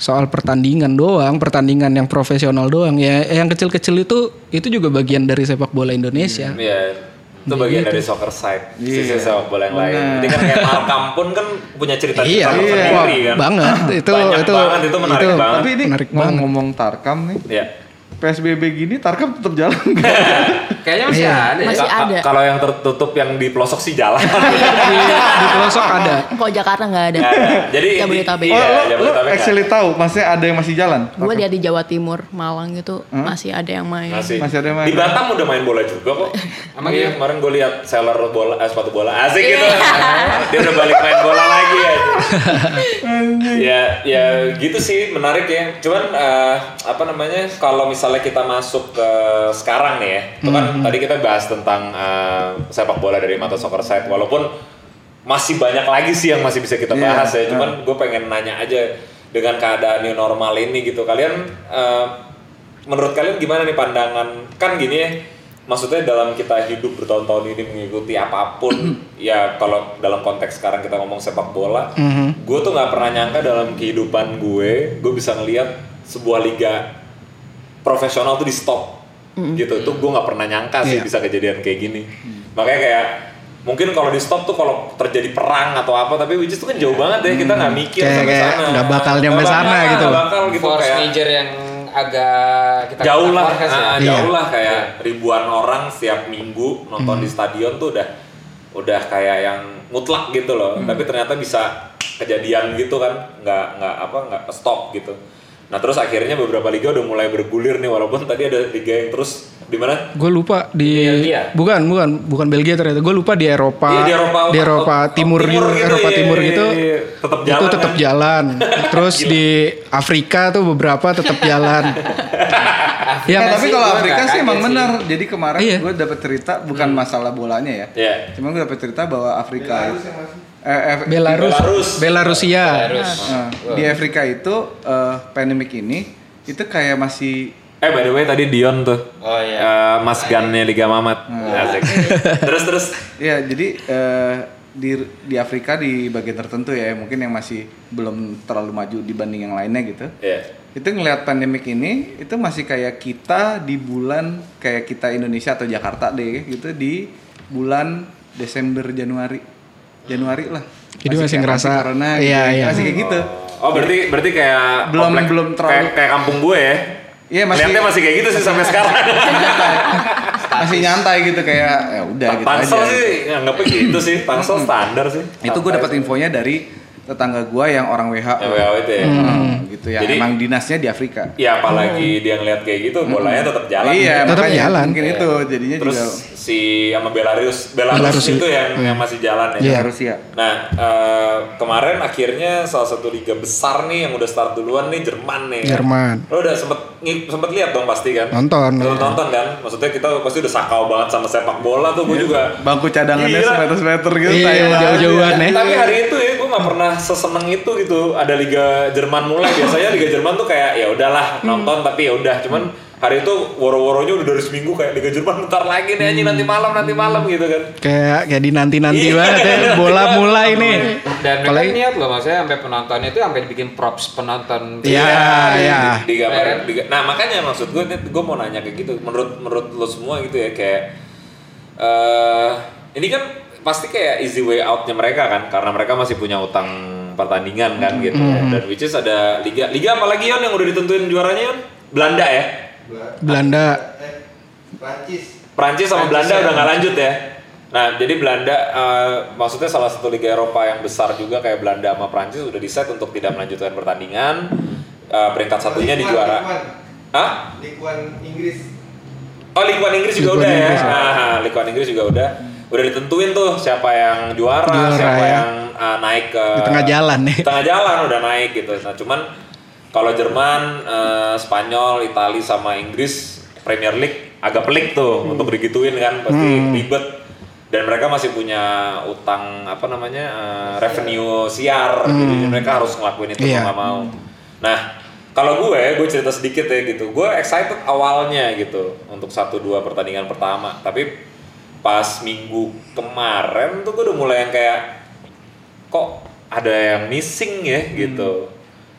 D: soal pertandingan doang, pertandingan yang profesional doang ya. Yang kecil-kecil itu itu juga bagian dari sepak bola Indonesia.
A: Iya. Itu bagian dari soccer side, sisi
C: Iya.
A: sepak bola yang lain. Jadi kan kayak Malcolm pun kan punya cerita
D: Iya,
A: cerita
D: iya.
A: sendiri kan.
D: banget. Itu
A: Banyak
D: itu
A: banget, itu menarik banget.
C: Tapi ini
D: menarik
C: mau
D: banget.
C: ngomong Tarkam nih,
A: Iya.
C: PSBB gini Tarkam tetap jalan?
B: Kayaknya masih
D: Iya.
B: ada. ya.
E: Masih
A: Ka-
E: ada.
A: Kalau yang tertutup yang di pelosok sih jalan.
D: di, di pelosok ada.
E: Kok Jakarta nggak ada?
A: Jadi
E: Jabodetabek.
A: Iya,
C: oh, lo, lo
A: Jabodetabek nggak
C: actually tahu, maksudnya ada yang masih jalan?
E: Gue lihat di Jawa Timur, Malang gitu masih ada yang main.
A: Masih.
C: Masih ada yang main.
A: Di Batam udah main bola juga kok. Emang iya kemarin gue lihat seller bola eh, sepatu bola asik gitu. Dia udah balik main bola lagi ya. ya ya gitu sih menarik ya. Cuman eh, apa namanya kalau misalnya kita masuk ke sekarang nih ya. Itu kan tadi kita bahas tentang eh, sepak bola dari mata soccer side walaupun masih banyak lagi sih yang masih bisa kita
C: Iya,
A: bahas ya. Cuman gue pengen nanya aja dengan keadaan new normal ini gitu. Kalian eh, menurut kalian gimana nih pandangan kan gini ya maksudnya dalam kita hidup bertahun-tahun ini mengikuti apa pun ya kalau dalam konteks sekarang kita ngomong sepak bola gue tuh nggak pernah nyangka dalam kehidupan gue gue bisa ngelihat sebuah liga profesional tuh di stop gitu tuh gue nggak pernah nyangka sih
D: Iya.
A: bisa kejadian kayak gini makanya kayak mungkin kalau di stop tuh kalau terjadi perang atau apa tapi which is tuh kan jauh banget ya kita nggak mikir
D: Kayak-
A: sampai
D: kayak
A: sana
D: nggak bakal nyampe sana gitu
A: nggak
D: loh.
A: bakal gitu
B: Force
A: kayak
B: major yang agak kita
A: jauh lah,
B: forecast ya.
A: ah,
D: Iya.
A: jauh lah kayak ribuan orang setiap minggu nonton di stadion tuh udah udah kayak yang mutlak gitu loh. Tapi ternyata bisa kejadian gitu kan, nggak nggak apa nggak stop gitu. Nah terus akhirnya beberapa liga udah mulai bergulir nih walaupun tadi ada liga yang terus di mana?
D: Gue lupa di
B: Belgia.
D: bukan bukan bukan Belgia ternyata. Gue lupa di Eropa.
A: Iya, di Eropa,
D: di Eropa
A: oh,
D: timur,
A: timur
D: gitu, Eropa
A: iya,
D: timur
A: iya,
D: gitu.
A: iya. Tetap
D: itu
A: jalan,
D: tetap
A: kan?
D: jalan. Terus di Afrika tuh beberapa tetap jalan.
C: Ya,
D: yang
C: tapi kalau Afrika sih emang benar. Jadi kemarin
D: Iya.
C: gue dapet cerita bukan masalah bolanya ya.
A: Iya.
C: Cuma gue dapet cerita bahwa Afrika eh, eh,
D: Belarus,
A: Belarus.
D: Belarusia.
B: Terus
C: eh, di Afrika itu eh, pandemik ini itu kayak masih
A: Eh by the way tadi Dion tuh,
B: Oh, iya.
A: Eh, Mas Gannya Liga Mamat. Asik. terus terus.
C: ya jadi eh, di di Afrika di bagian tertentu ya mungkin yang masih belum terlalu maju dibanding yang lainnya gitu.
A: Iya.
C: itu ngelihat pandemik ini itu masih kayak kita di bulan kayak kita Indonesia atau Jakarta deh gitu di bulan Desember Januari Januari lah
D: Jadi masih
C: kayak
D: ngerasa-
C: corona gitu,
D: iya, iya.
C: masih kayak gitu
A: Oh berarti berarti kayak
C: Belum-
A: komplek-
C: belum terlalu-
A: kayak, kayak kampung gue ya.
C: Iya, masih-
A: Lihatnya masih kayak gitu sih sampai sekarang.
C: masih nyantai gitu kayak ya udah gitu
A: Tangsel
C: aja
A: sih nganggapnya gitu sih. Tangsel standar sih.
C: itu gue dapat infonya dari tetangga gue yang orang WHO
A: Yang WHO itu ya.
C: Hmm, gitu ya
A: Jadi-
C: emang dinasnya di Afrika
A: Ya apalagi dia ngeliat kayak gitu, bolanya tetap jalan.
C: iya
D: Tetap
C: makanya
D: jalan.
C: mungkin itu jadinya
A: Terus
C: juga
A: si sama Belarus, Belarus,
D: Belarus
A: itu yang yang masih jalan ya.
D: Iya.
C: Rusia
A: Nah, eh, kemarin akhirnya salah satu liga besar nih yang udah start duluan nih Jerman nih. kan.
D: Jerman.
A: Lo udah sempet sempet lihat dong pasti kan?
D: Nonton.
A: Nonton kan? Maksudnya kita pasti udah sakau banget sama sepak bola tuh. Gue juga
C: bangku cadangannya semeter semeter gitu
D: Iya, jauh-jauhan ya.
A: Tapi hari itu ya gue nggak pernah seseneng itu gitu. Ada Liga Jerman mulai biasanya Liga Jerman tuh kayak ya udahlah nonton tapi ya udah. Cuman hari itu woro-woronya udah dari seminggu kayak Liga Jerman bentar lagi nih anjing nanti malam nanti malam gitu kan.
D: Kayak kayak dinanti-nanti
A: Iya.
D: banget ya. Bola mulai nih.
B: Dan mereka
D: Apalagi-
B: niat loh maksudnya sampai penontonnya itu sampai dibikin props penonton.
D: Iya,
A: di-
D: iya.
A: Di, digambarin, di- nah makanya maksud gue, gue mau nanya kayak gitu. Menurut menurut lo semua gitu ya kayak eh ini kan pasti kayak easy way outnya mereka kan, karena mereka masih punya utang pertandingan kan gitu. Dan which is ada liga, liga apalagi Yon yang udah ditentuin juaranya Yon? Belanda ya.
D: Belanda.
F: Prancis.
A: Prancis sama
B: Prancis
A: Belanda
B: ya.
A: udah nggak lanjut ya. Nah, jadi Belanda eh, maksudnya salah satu liga Eropa yang besar juga kayak Belanda sama Prancis udah decide untuk tidak melanjutkan pertandingan. Eh, peringkat satunya di juara. Hah?
F: Likuan Inggris.
A: Oh, Ligue 1 Inggris juga
D: Ligue 1
A: udah ya.
D: Inggris, ya.
A: Nah, 1 Inggris juga udah. Udah ditentuin tuh siapa yang juara,
D: Juara,
A: siapa
D: ya.
A: yang eh, naik ke
D: Di tengah jalan nih.
A: Di tengah jalan udah naik gitu. Nah, cuman kalau Jerman, eh, Spanyol, Italia sama Inggris Premier League agak pelik tuh
D: Hmm.
A: untuk digituin kan, pasti ribet. Dan mereka masih punya utang apa namanya eh, revenue siar, jadi mereka harus ngelakuin itu
D: Hmm.
A: Mau nggak mau. Nah, kalau gue, gue cerita sedikit ya gitu. Gue excited awalnya gitu untuk satu dua pertandingan pertama, tapi pas minggu kemarin tuh gue udah mulai yang kayak kok ada yang missing ya gitu.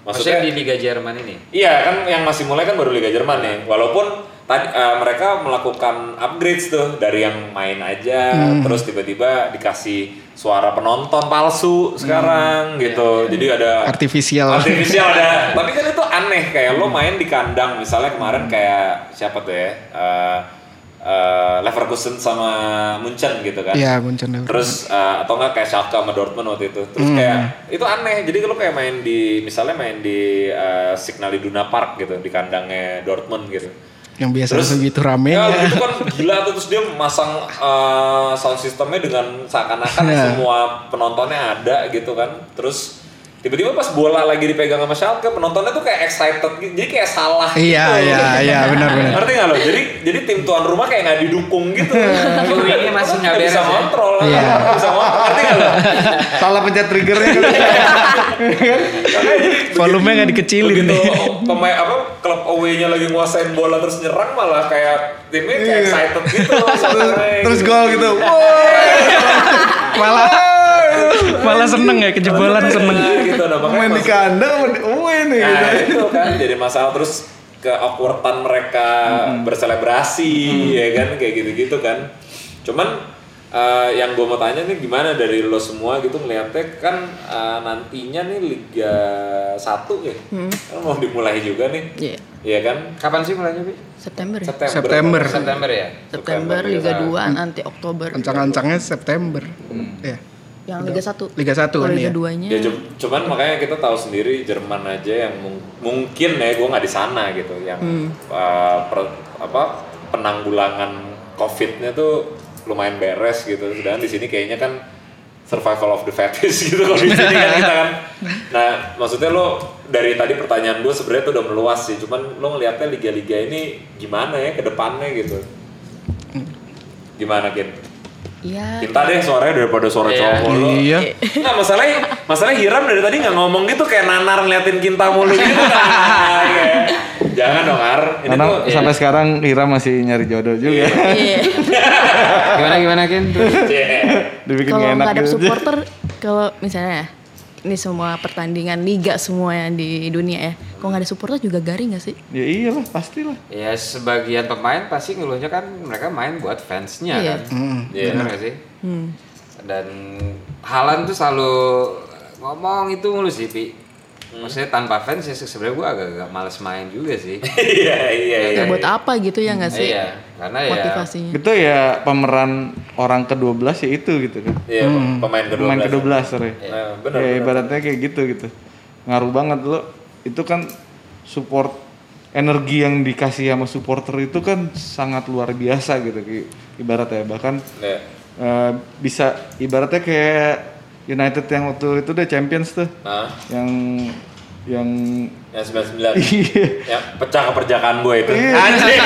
B: Maksudnya
A: Maksudnya
B: di Liga Jerman ini.
A: Iya kan yang masih mulai kan baru Liga Jerman nih. Walaupun tadi eh, mereka melakukan upgrades tuh dari yang main aja terus tiba-tiba dikasih suara penonton palsu sekarang gitu. Jadi ada
D: Artifisial.
A: artifisial ada. Tapi kan itu aneh kayak lo main di kandang misalnya kemarin kayak siapa tuh ya? Eh, eh, Leverkusen sama Munchen gitu kan.
D: Iya, Munchen Leverkusen.
A: Terus uh, atau enggak kayak Schalke sama Dortmund waktu itu. Terus
D: Hmm.
A: kayak itu aneh. Jadi kalau kayak main di misalnya main di uh, Signal Iduna Park gitu di kandangnya Dortmund gitu.
D: Yang biasa
A: Terus
D: segitu rame.
A: Ya itu kan gila tuh terus dia masang uh, sound systemnya dengan seakan-akan
D: Iya.
A: semua penontonnya ada gitu kan. Terus tiba-tiba pas bola lagi dipegang sama Schalke penontonnya tuh kayak excited gitu. Jadi kayak salah
D: Iya,
A: gitu.
D: iya, iya, benar, benar.
A: Ngerti nggak lo? Jadi jadi tim tuan rumah kayak nggak didukung gitu.
B: Ini masih nggak
A: bisa
B: beres ya?
A: kontrol.
D: Iya.
A: Bisa kontrol. Ngerti nggak lo?
C: Salah pencet triggernya
A: jadi
D: Volumenya nggak dikecilin
A: begitu
D: nih.
A: pemain apa klub away-nya lagi nguasain bola terus nyerang malah kayak timnya kayak
C: Iya.
A: excited gitu.
C: Terus gol gitu.
D: malah malah seneng ya kejebolan seneng.
A: Nah, gitu nah,
C: Main di kandang, main nih.
A: Nah itu kan jadi masalah terus ke awkwardan mereka berselebrasi ya kan kayak gitu-gitu kan. Cuman eh, yang gue mau tanya nih gimana dari lo semua gitu melihatnya kan eh, nantinya nih Liga 1 ya. Kan mau dimulai juga nih.
E: Iya.
A: Iya kan?
B: Kapan sih mulainya, Bi?
E: September ya.
A: September.
D: September.
B: September ya?
E: September Liga 2 nanti Oktober.
D: Ancang-ancangnya September. Ya.
E: Yang Liga 1.
D: Liga satu
E: Kalau
D: kan
E: Liga
D: ya?
E: 2-nya
A: Ya cu- cuman makanya kita tahu sendiri Jerman aja yang mung- mungkin ya gue nggak di sana gitu yang uh, per- apa penanggulangan COVID-nya tuh lumayan beres gitu. Sedangkan di sini kayaknya kan survival of the fittest gitu kalau di sini kan kita kan. Nah maksudnya lo dari tadi pertanyaan gue sebenarnya tuh udah meluas sih. Cuman lo ngelihatnya liga-liga ini gimana ya ke depannya gitu. Gimana Kin?
E: Iya.
A: Kita deh suaranya daripada suara
B: Iya.
A: cowok lo.
D: Iya.
A: Nggak masalahnya, masalahnya Hiram dari tadi nggak ngomong gitu kayak nanar ngeliatin Kinta mulu gitu. Nah, kayak, Jangan dong Ar, ini
C: Karena
A: tuh
C: sampai sekarang Ira masih nyari jodoh juga.
E: Iya.
B: Gimana gimana Kin?
A: Yeah.
C: Dibikin
E: Kalau nggak ada supporter, kalau misalnya ini semua pertandingan liga semua yang di dunia ya, kalau nggak ada supporter juga garing nggak sih?
C: Ya iyalah, pastilah.
B: Ya sebagian pemain pasti ngeluhnya kan mereka main buat fansnya
E: Iya.
B: kan.
D: Hmm.
A: Iya.
B: Nggak sih?
E: Hmm.
B: Dan Halan tuh selalu ngomong itu mulu sih, Pi. Maksudnya tanpa fans ya sebenarnya gue agak-agak males main juga sih.
A: Iya, iya, iya.
E: Ya buat apa gitu ya nggak sih?
B: Iya, karena ya
E: Motivasinya.
C: Itu ya pemeran orang ke-12 ya itu gitu kan.
A: Iya, pemain kedua
C: Pemain ke-12 sorry.
A: Nah, benar.
C: ya ibaratnya kayak gitu gitu. Ngaruh banget lo. Itu kan support energi yang dikasih sama supporter itu kan sangat luar biasa gitu ibaratnya bahkan
A: Iya.
C: eh, bisa ibaratnya kayak United yang waktu itu deh Champions tuh
A: Nah,
C: yang yang
A: yang 99.
C: iya
A: yang pecah keperjakaan gue itu.
C: Iya.
A: Anjing.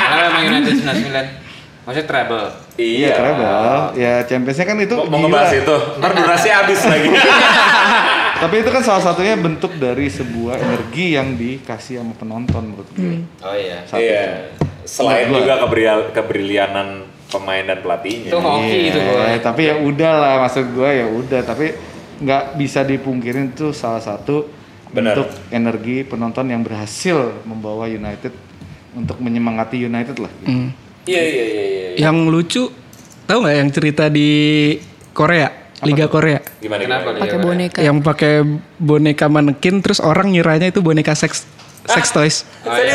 B: Kenapa emang United 99? Maksudnya treble.
C: Iya,
A: Iya.
C: treble. Ya Championsnya kan itu
A: Mau, mau ngebahas itu, ntar durasi habis lagi.
C: Tapi itu kan salah satunya bentuk dari sebuah energi yang dikasih sama penonton menurut gue.
B: Oh iya.
C: Satu.
A: Iya. Selain juga kebril- kebrilianan pemain dan pelatihnya.
B: Itu hoki itu
C: Iya,
B: boy.
C: tapi ya udah lah maksud gue ya udah tapi nggak bisa dipungkirin itu salah satu
A: Benar.
C: bentuk energi penonton yang berhasil membawa United untuk menyemangati United lah.
D: Hmm.
A: Iya iya iya iya.
D: Yang lucu, tahu nggak yang cerita di Korea, Liga Korea,
A: Gimana
B: Kenapa
E: pakai boneka.
D: yang pakai boneka manekin, terus orang ngiranya itu boneka sex sex toys.
B: Oh, iya.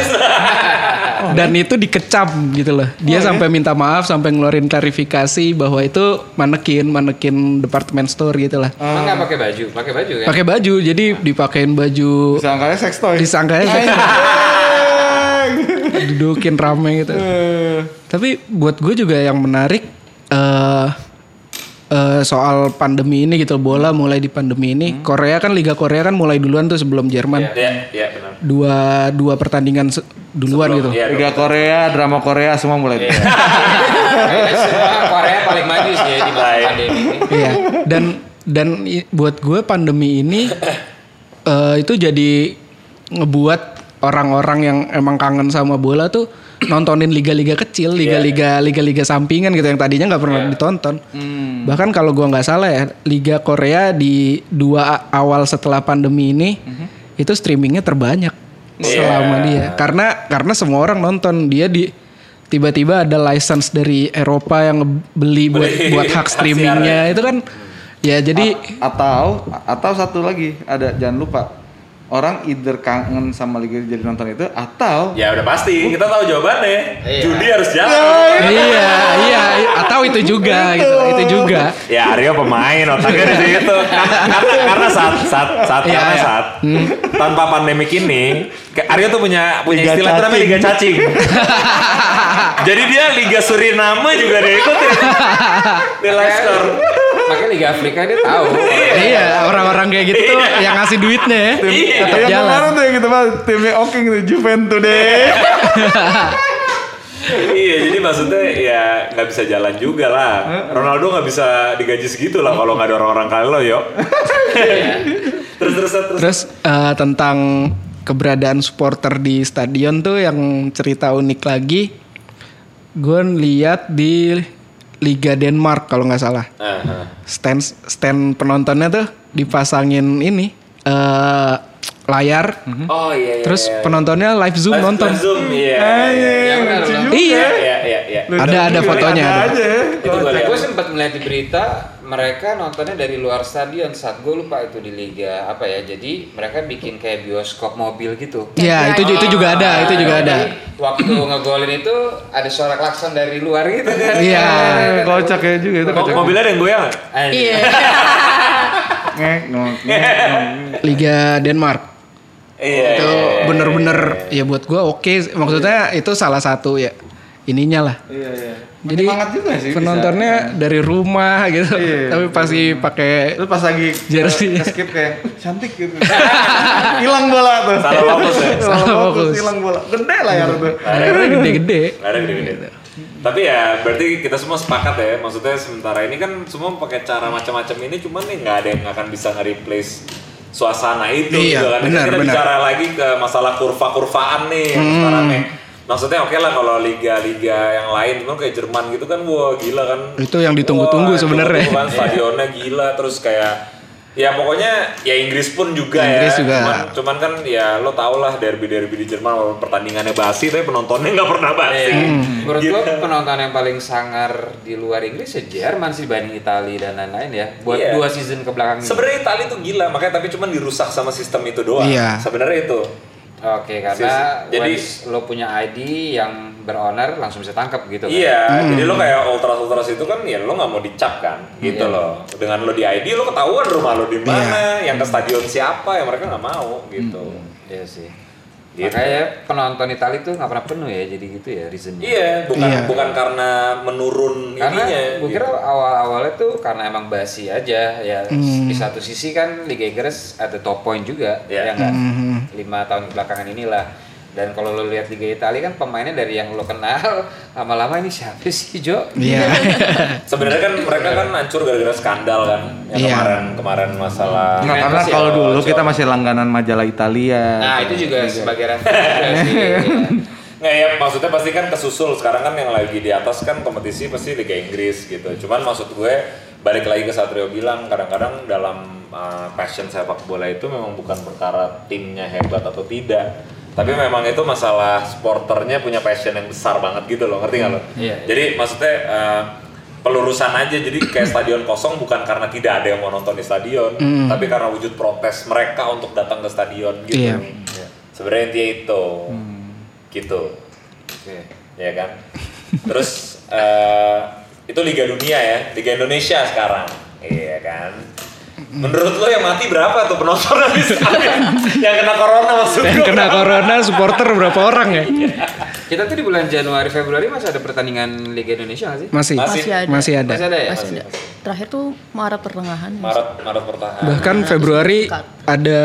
D: Dan itu dikecam gitu loh. Dia sampai minta maaf, sampai ngeluarin klarifikasi bahwa itu manekin, manekin department store gitu lah.
B: Emang nggak pakai baju? Pakai baju kan?
D: Pakai baju, jadi dipakein baju
C: Disangkanya sex toy.
D: disangkanya dudukin rame gitu. Tapi buat gue juga yang menarik eh eh, soal pandemi ini gitu bola mulai di pandemi ini Korea kan Liga Korea kan mulai duluan tuh sebelum Jerman
A: Iya iya benar.
D: dua dua pertandingan duluan gitu.
A: Iya,
C: Liga Korea, drama Korea semua mulai.
B: Semua Korea paling maju sih ya di pandemi ini.
D: Iya. Dan dan buat gue pandemi ini eh, itu jadi ngebuat orang-orang yang emang kangen sama bola tuh nontonin liga-liga kecil, liga-liga liga-liga sampingan gitu yang tadinya nggak pernah ditonton. Bahkan kalau gua nggak salah ya, liga Korea di dua awal setelah pandemi ini itu streamingnya terbanyak selama dia. Karena karena semua orang nonton. Dia di tiba-tiba ada license dari Eropa yang beli buat buat hak
A: hak
D: streamingnya. itu kan ya jadi
C: atau atau satu lagi. Ada jangan lupa orang either kangen sama liga jadi nonton itu atau
A: Ya udah pasti, kita tahu jawabannya.
B: Iya.
A: Judi harus jalan.
D: iya iya atau itu juga gitu itu juga
A: Ya Aryo pemain otaknya di situ. Karena, karena, karena saat saat saat
D: Iya,
A: karena
D: iya.
A: saat tanpa pandemik ini, kayak Aryo tuh punya punya
C: Liga
A: istilah itu namanya liga cacing. Jadi dia liga Suriname juga dia ikutin di live score.
B: Makanya Liga Afrika dia tahu.
D: iya orang-orang kayak gitu tuh yang ngasih duitnya ya
A: Iya.
D: tetap
C: yang
D: jalan
C: kemarin tuh yang gitu mas timnya Oking tuh Juventus deh.
A: iya, jadi maksudnya ya nggak bisa jalan juga lah. Ronaldo nggak bisa digaji segitu lah kalau nggak ada orang-orang kali lo, yo. terus terus terus.
D: terus eh, tentang keberadaan supporter di stadion tuh yang cerita unik lagi gue lihat di Liga Denmark kalau nggak salah
A: Aha.
D: stand stand penontonnya tuh dipasangin ini eh layar
A: Oh iya iya.
D: terus
A: iya.
D: penontonnya live zoom
A: Live-
D: nonton
A: live Zoom, iya.
B: Ya benar benar.
D: iya
A: Iya iya iya.
D: ada ada fotonya
C: Ada
D: ada.
C: aja ya.
A: Itu gue lihat.
B: gue sempat melihat di berita mereka nontonnya dari luar stadion saat gue lupa itu di liga apa ya jadi mereka bikin kayak bioskop mobil gitu
D: Iya, itu itu juga ada, itu juga ada.
B: Jadi, waktu ngegolin itu ada suara klakson dari luar gitu kan
D: Iya.
C: Eh, Kocak ya juga itu kocak.
A: mobilnya ada yang goyang.
E: Iya.
D: Liga Denmark.
A: Iya.
D: itu
A: iya, iya.
D: bener-bener ya buat gua oke maksudnya itu salah satu ya ininya lah
C: Iya iya.
D: Jadi
C: Semangat juga sih. bisa.
D: penontonnya dari rumah gitu
C: Iya.
D: tapi pasti pakai
C: Lu pas lagi
D: Jersey.
C: nge- skip kayak cantik gitu. Hilang bola tuh.
A: Salah fokus ya?
C: Salah fokus, hilang bola. Gede lah ya tuh.
D: layarnya gede-gede
A: ada gede-gede. Tapi ya berarti kita semua sepakat ya. Maksudnya sementara ini kan semua pakai cara macam-macam ini cuman nih nggak ada yang akan bisa nge-replace suasana itu
D: Iya,
A: gitu kan.
D: benar,
A: kita
D: benar.
A: bicara lagi ke masalah kurva-kurvaan nih yang sekarang nih. Maksudnya oke lah kalau liga-liga yang lain, cuman kayak Jerman gitu kan, wah gila kan.
D: Itu yang ditunggu-tunggu sebenarnya.
A: Kan, stadionnya gila, terus kayak ya pokoknya ya Inggris pun juga
D: Inggris
A: ya.
D: juga.
A: Cuman, cuman kan ya lo tau lah derby-derby di Jerman walaupun pertandingannya basi tapi penontonnya nggak pernah basi.
B: Iya.
D: Hmm.
B: Menurut
A: Gitu.
B: gua penonton yang paling sangar di luar Inggris ya Jerman sih dibanding Italia dan lain-lain ya. Buat
A: Iya.
B: dua season ke belakang ini.
A: Sebenarnya Italia tuh gila, makanya tapi cuman dirusak sama sistem itu doang.
D: Iya.
A: Sebenarnya itu.
B: Oke, karena
A: Jadi-
B: lo punya ID yang berowner langsung bisa tangkap gitu kan.
A: Iya, jadi lo kayak ultras ultras itu kan ya lo nggak mau dicap kan, gitu
B: Iya.
A: loh. Dengan lo di ID lo ketahuan rumah lo di mana, yang ke stadion siapa, yang mereka nggak mau gitu.
B: Iya sih.
A: Gitu.
B: Makanya penonton Italia tuh nggak pernah penuh ya, jadi gitu ya reasonnya.
A: Iya, bukan
D: Iya.
A: bukan karena menurun
B: Karena
A: ininya.
B: gue kira
A: gitu.
B: awal-awalnya tuh karena emang basi aja ya.
D: Hmm.
B: Di satu sisi kan Liga Inggris ada top point juga,
A: Iya.
B: ya nggak?
D: Hmm.
B: Lima tahun belakangan inilah. Dan kalau lo lihat Liga Italia kan pemainnya dari yang lo kenal lama-lama ini siapa sih Jo?
D: Iya.
A: Sebenarnya kan mereka kan hancur gara-gara skandal kan. Yang
D: Iya.
A: kemarin kemarin masalah.
C: Nah, karena
B: ya,
C: kalau dulu kita masih langganan majalah Italia.
B: Nah itu juga sebagai referensi iya.
A: Nggak ya maksudnya pasti kan kesusul sekarang kan yang lagi di atas kan kompetisi pasti Liga Inggris gitu. Cuman maksud gue balik lagi ke Satrio bilang kadang-kadang dalam uh, passion sepak bola itu memang bukan perkara timnya hebat atau tidak. Tapi memang itu masalah sporternya punya passion yang besar banget gitu loh, ngerti nggak lo?
B: Iya, iya.
A: Jadi maksudnya uh, pelurusan aja jadi kayak stadion kosong bukan karena tidak ada yang mau nonton di stadion, tapi karena wujud protes mereka untuk datang ke stadion gitu.
D: Iya.
A: Sebenarnya intinya itu. Gitu
B: Oke.
A: ya kan. Terus eh, itu Liga Dunia ya, Liga Indonesia sekarang, iya kan. Menurut lo yang mati berapa tuh penonton habis yang kena corona maksud
D: Yang kena
A: berapa?
D: corona supporter berapa orang ya?
B: Kita tuh di bulan Januari Februari masih ada pertandingan Liga Indonesia nggak sih?
D: Masih.
A: Masih.
E: Masih ada.
D: Masih ada.
B: Masih ada ya?
E: Masih ada. Terakhir tuh Maret pertengahan.
A: Maret Maret pertahanan.
D: Bahkan Februari ada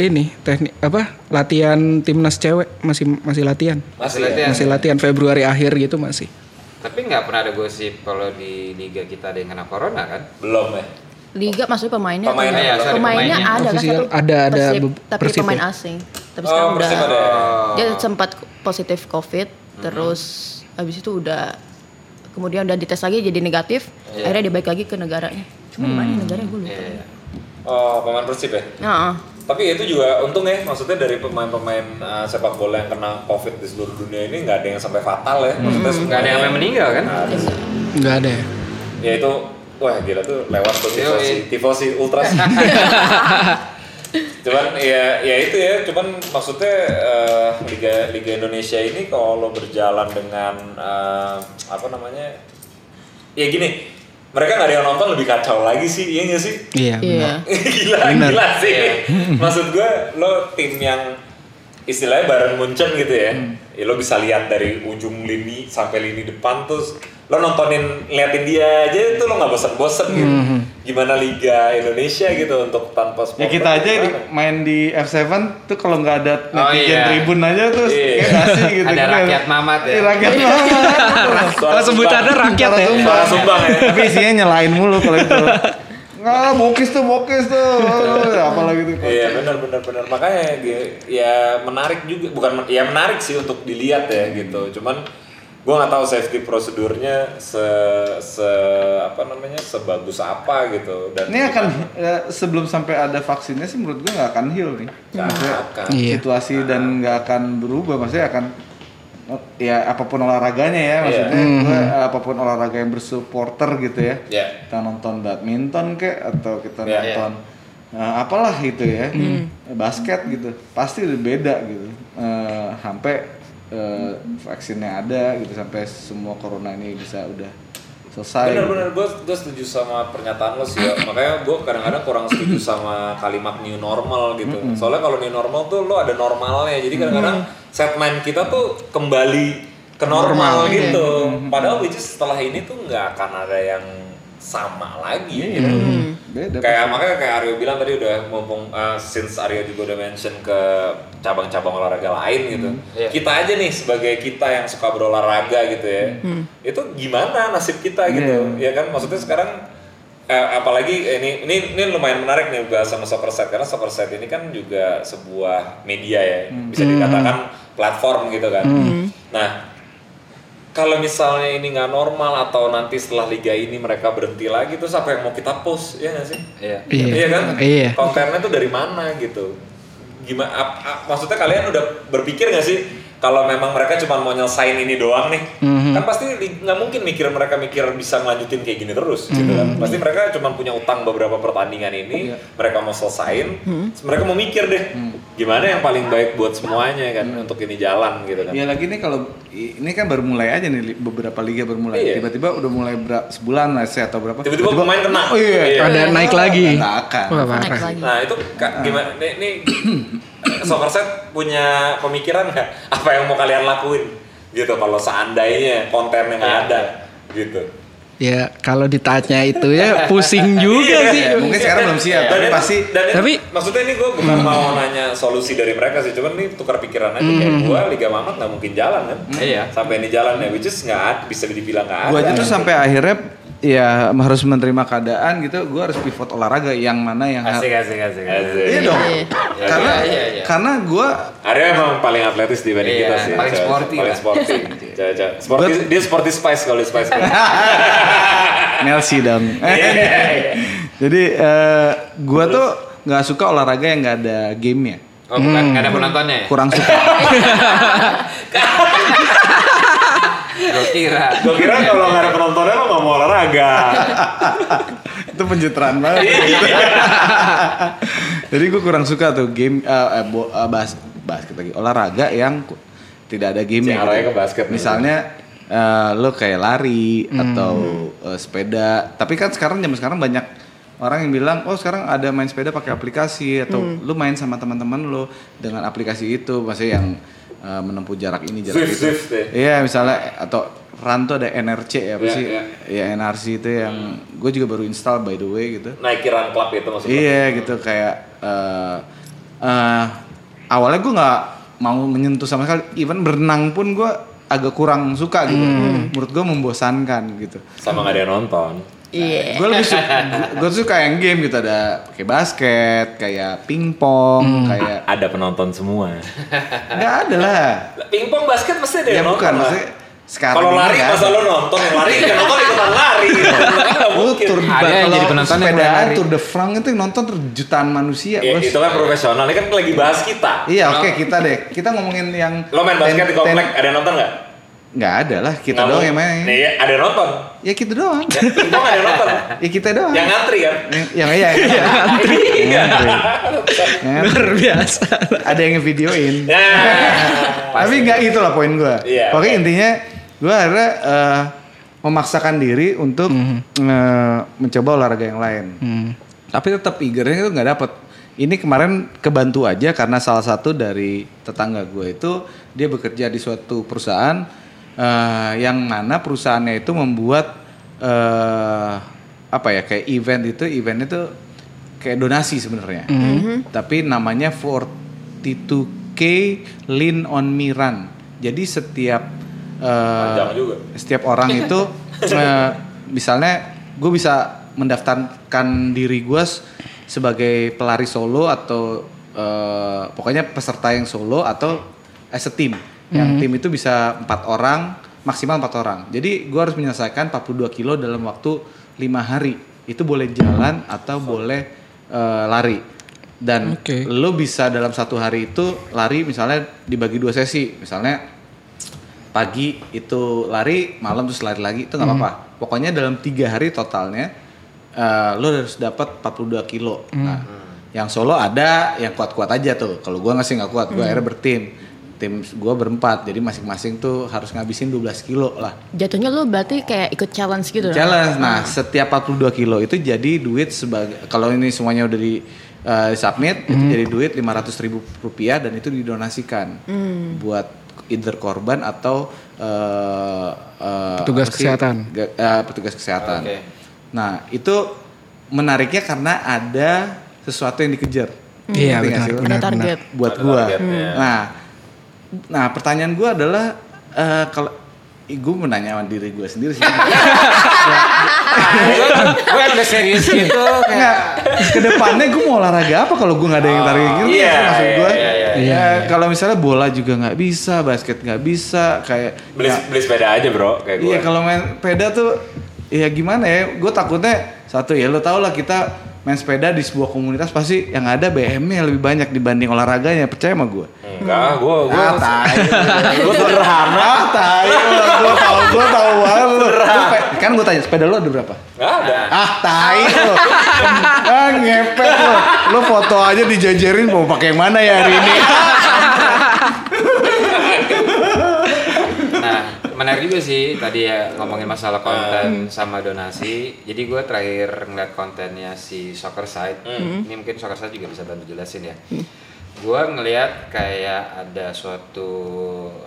D: ini teknik apa? Latihan timnas cewek masih masih latihan.
A: Masih
B: latihan.
D: Masih latihan Februari akhir gitu masih.
B: Tapi nggak pernah ada gosip kalau di liga kita ada yang kena corona kan?
A: Belum ya.
E: Liga maksudnya pemainnya.
A: Pemainnya,
E: atau-
A: ya, sorry,
E: pemainnya
B: pemainnya.
E: ada kan satu
D: ada- ada
E: Persib, tapi
D: Persib
E: pemain
D: ya?
E: asing. Tapi
A: Oh,
E: sekarang udah
A: ada
E: dia sempat positif COVID, terus habis itu udah kemudian udah dites lagi jadi negatif,
B: Iya.
E: akhirnya dia balik lagi ke negaranya. Cuma di mana negaranya gue lupa.
B: Iya.
A: Oh pemain Persib ya.
E: Nah,
A: Tapi itu juga untung ya, maksudnya dari pemain-pemain uh, sepak bola yang kena COVID di seluruh dunia ini nggak ada yang sampai fatal ya. Maksudnya
B: Hmm. Nggak ada yang meninggal kan?
A: Ada.
D: Nggak ada ya.
A: Ya itu, wah gila tuh lewat tuh tifosi,
B: Yoi.
A: tifosi ultras. cuman ya ya itu ya cuman maksudnya eh, liga liga Indonesia ini kalau berjalan dengan eh, apa namanya ya gini mereka nggak ada yang nonton lebih kacau lagi sih iya nggak sih
D: Iya.
E: iya.
A: gila
D: Bener.
A: gila sih maksud gue lo tim yang istilahnya bareng Munchen gitu ya ya lo bisa lihat dari ujung lini sampai lini depan terus lo nontonin liatin dia aja itu lo nggak bosen-bosen gitu gimana Liga Indonesia gitu untuk tanpa
C: Ya
A: supporter
C: kita aja di, main di F7 tuh kalau nggak ada
B: Oh,
C: netizen
B: iya.
C: tribun aja tuh
A: Iya.
C: kayak ngasih gitu.
B: Ada rakyat mamat ya?
C: Iya, rakyat mamat.
D: Oh, sebutannya rakyat ya.
A: Suara sumbang ya
C: Tapi isinya nyelain mulu kalau itu. Nggak, bokis tuh, bokis tuh. Apalagi tuh.
A: Iya benar benar benar makanya ya menarik juga bukan ya menarik sih untuk dilihat ya gitu cuman gua nggak tahu safety prosedurnya se se apa namanya sebagus apa gitu dan
C: Ini akan ya, sebelum sampai ada vaksinnya sih menurut gue nggak akan heal nih.
A: Nggak
C: Maksudnya
A: akan.
D: Iya.
C: situasi dan nggak akan berubah. Maksudnya akan ya apa pun olahraganya ya maksudnya
A: Iya.
C: gue apa pun olahraga yang bersupporter gitu ya.
A: ya
C: Kita nonton badminton kek atau kita
A: Iya.
C: nonton eh, apalah gitu ya. Basket gitu. Pasti udah beda gitu. Eh, sampai eh, vaksinnya ada gitu sampai semua corona ini bisa udah selesai.
A: benar-benar gue gue setuju sama pernyataan lo sih ya. Makanya gue kadang-kadang kurang setuju sama kalimat new normal gitu. Soalnya kalau new normal tuh lo ada normalnya. Jadi kadang-kadang set mind kita tuh kembali ke normal, gitu. padahal which is setelah ini tuh nggak akan ada yang sama lagi.
C: Iya,
A: gitu
C: beda.
A: kayak makanya kayak Aryo bilang tadi udah mumpung uh, since Aryo juga udah mention ke cabang-cabang olahraga lain gitu.
B: Iya.
A: kita aja nih sebagai kita yang suka berolahraga gitu ya. Itu gimana nasib kita gitu? Ya kan? Maksudnya sekarang eh, apalagi ini ini ini lumayan menarik nih bahas sama Superset karena Superset ini kan juga sebuah media ya. Bisa dikatakan platform gitu kan. Nah kalau misalnya ini nggak normal atau nanti setelah liga ini mereka berhenti lagi terus apa yang mau kita post ya nggak sih?
B: Iya.
D: Iya.
A: kan?
D: Iya.
A: kontennya tuh dari mana gitu? Gimana ap- ap- maksudnya kalian udah berpikir nggak sih kalau memang mereka cuma mau nyelesain ini doang nih? Kan pasti nggak mungkin mikir mereka mikir bisa ngelanjutin kayak gini terus gitu kan? Pasti mereka cuma punya utang beberapa pertandingan ini mereka mau selesain terus mereka mau mikir deh gimana yang paling baik buat semuanya kan untuk ini jalan gitu kan?
C: Ya lagi nih kalau ini kan baru mulai aja nih beberapa liga baru mulai.
A: Iya.
C: Tiba-tiba udah mulai ber- sebulan lah saya atau berapa.
A: tiba-tiba pemain kena
C: Oh iya,
D: Ada naik lagi.
C: Nggak akan.
D: Wah,
E: naik lagi.
A: Nah itu Kak, gimana? Nih, nih Somerset punya pemikiran nggak apa yang mau kalian lakuin gitu kalau seandainya kontennya nggak ada gitu.
D: Ya kalau ditanya itu ya pusing juga sih.
C: Ya, mungkin sekarang belum siap, tapi
A: Dan-
C: pasti
A: dan itu-
D: Tapi-
A: maksudnya ini gue bukan mau nanya solusi dari mereka sih, cuman ini tukar pikiran aja kayak gue Liga Mamat nggak mungkin jalan kan?
B: Iya.
A: Sampai ini jalan ya, which is nggak bisa dibilang nggak ada.
C: Gua aja tuh sampai akhirnya ya harus menerima keadaan gitu. Gua harus pivot olahraga yang mana yang
B: Asik asik asik.
A: Asik.
C: Iya dong.
E: Iya.
C: Karena
B: Iya, iya, iya.
C: karena gua
A: Arya emang paling atletis dibanding
B: Iya,
A: kita sih.
B: paling sporty
A: Paling sporty. Cewek. Sporty, dia sporty spice kalau spice.
C: Nelsi dong. Jadi eh, gua tuh nggak suka olahraga yang nggak ada gamenya.
B: Oh bukan nggak ada penontonnya ya?
C: Kurang suka.
B: Gue kira.
A: Gue kira kalau nggak ada penontonnya lo nggak mau olahraga.
C: itu pencitraan banget. Jadi gue kurang suka tuh game bo- eh, bas basket lagi olahraga yang ku- tidak ada game
A: Si arahnya ke basket.
C: Misalnya eh, lo kayak lari atau eh, sepeda. Tapi kan sekarang zaman sekarang banyak orang yang bilang, oh sekarang ada main sepeda pakai aplikasi atau lu main sama teman-teman lo dengan aplikasi itu, maksudnya yang eh, menempuh jarak ini jarak
A: Zwift,
C: itu.
A: Ya.
C: Iya misalnya atau Ran tuh ada NRC ya apa
A: Iya,
C: sih?
A: iya.
C: Ya NRC itu yang gue juga baru install by the way gitu.
A: Nike Run Club itu maksudnya.
C: Iya gitu kayak eh eh, awalnya gue nggak mau menyentuh sama sekali. Even berenang pun gue agak kurang suka gitu. Menurut gue membosankan gitu.
A: Sama nggak ada yang nonton.
E: Iya.
C: Gue lebih suka, gue suka yang game gitu ada kayak basket, kayak pingpong, kayak
A: Ada penonton semua.
C: nggak ada lah.
A: Pingpong basket pasti ada
C: Ya
A: yang nonton
C: bukan
A: lah.
C: maksudnya sekarang
A: Kalau lari masa lo nonton yang lari yang nonton ikutan lari. Mungkin.
C: Tour
B: Ada yang
C: kalau
B: jadi penonton yang lari.
C: Tour de France itu yang nonton jutaan manusia,
A: Ya,
C: bos.
A: itu kan profesional. Ini kan lagi bahas kita.
C: Iya, oke kita deh. Kita ngomongin yang
A: Lo main basket
C: ten-
A: di komplek,
C: ten-
A: ada yang nonton nggak?
C: Nggak ada lah, kita
A: Nggak
C: doang
A: mau-
C: yang main.
A: Nih, ya, ada yang nonton.
C: Ya kita doang.
A: Ya, ada yang nonton.
C: ya kita doang.
A: Yang ngantri kan?
C: Yang- yang iya, iya. Ngantri. Ngantri.
D: Luar biasa.
C: Ada yang videoin.
A: Ya.
C: Tapi nggak itu lah poin gue.
A: Iya,
C: Pokoknya intinya gue akhirnya eh, memaksakan diri untuk eh, mencoba olahraga yang lain. Tapi tetap eagernya itu nggak dapet. Ini kemarin kebantu aja karena salah satu dari tetangga gue itu dia bekerja di suatu perusahaan eh, yang mana perusahaannya itu membuat eh, apa ya kayak event itu event itu kayak donasi sebenarnya. Tapi namanya 42K Lean on Me Run. Jadi setiap eh,
A: juga.
C: setiap orang itu eh, misalnya gue bisa mendaftarkan diri gue sebagai pelari solo atau eh, pokoknya peserta yang solo atau as a team. Yang tim itu bisa empat orang maksimal empat orang. Jadi gue harus menyelesaikan 42 kilo dalam waktu lima hari. Itu boleh jalan atau boleh eh, lari. Dan
D: Oke.
C: lo bisa dalam satu hari itu lari misalnya dibagi dua sesi. Misalnya pagi itu lari, malam terus lari lagi itu nggak apa-apa. Pokoknya dalam tiga hari totalnya eh, lo harus dapat 42 kilo. Nah, yang solo ada yang kuat-kuat aja tuh. Kalau gua ngasih nggak kuat, gua akhirnya bertim. Tim gua berempat, jadi masing-masing tuh harus ngabisin 12 kilo lah.
E: Jatuhnya lu berarti kayak ikut challenge gitu dong?
C: Challenge. Nah, setiap 42 kilo itu jadi duit sebagai kalau ini semuanya udah di uh, submit itu jadi duit 500 ribu rupiah dan itu didonasikan buat either korban atau uh, uh,
D: Petugas
C: sih?
D: kesehatan.
C: Ga- uh, petugas kesehatan.
B: Oke.
C: Nah, itu menariknya karena ada sesuatu yang dikejar.
D: Iya
C: nggak
D: benar,
C: lo?
D: benar,
E: Ada target.
D: benar.
C: buat gua.
A: ya.
C: Nah, nah pertanyaan gua adalah eh, kalau gue menanya diri gue sendiri sih.
B: Gue yang udah serius gitu
C: Nggak, ke depannya gue mau olahraga apa kalau gue nggak ada yang tarik gitu
A: iya,
C: maksud gue.
A: iya, iya,
C: Ya, kalau misalnya bola juga nggak bisa, basket nggak bisa, kayak
A: Beli, beli sepeda aja bro, kayak gue.
C: Iya kalau main sepeda tuh ya gimana ya? Gue takutnya satu ya lo tau lah kita main sepeda di sebuah komunitas pasti yang ada BM-nya lebih banyak dibanding olahraganya percaya sama gue.
A: Enggak, gue gue
C: Ah, tai.
A: gue sederhana.
C: Ah, tai. Gue tau, gue tau banget Kan gue tanya, sepeda lu ada berapa?
A: Nggak ada.
C: Ah, tai lu. Ah, ngepet lu. Lu foto aja dijajarin mau pakai yang mana ya hari ini?
B: menarik juga sih tadi ya ngomongin masalah konten sama donasi. Jadi gue terakhir ngeliat kontennya si Soccer Side. Ini mungkin Soccer Side juga bisa bantu jelasin ya. Gue ngeliat kayak ada suatu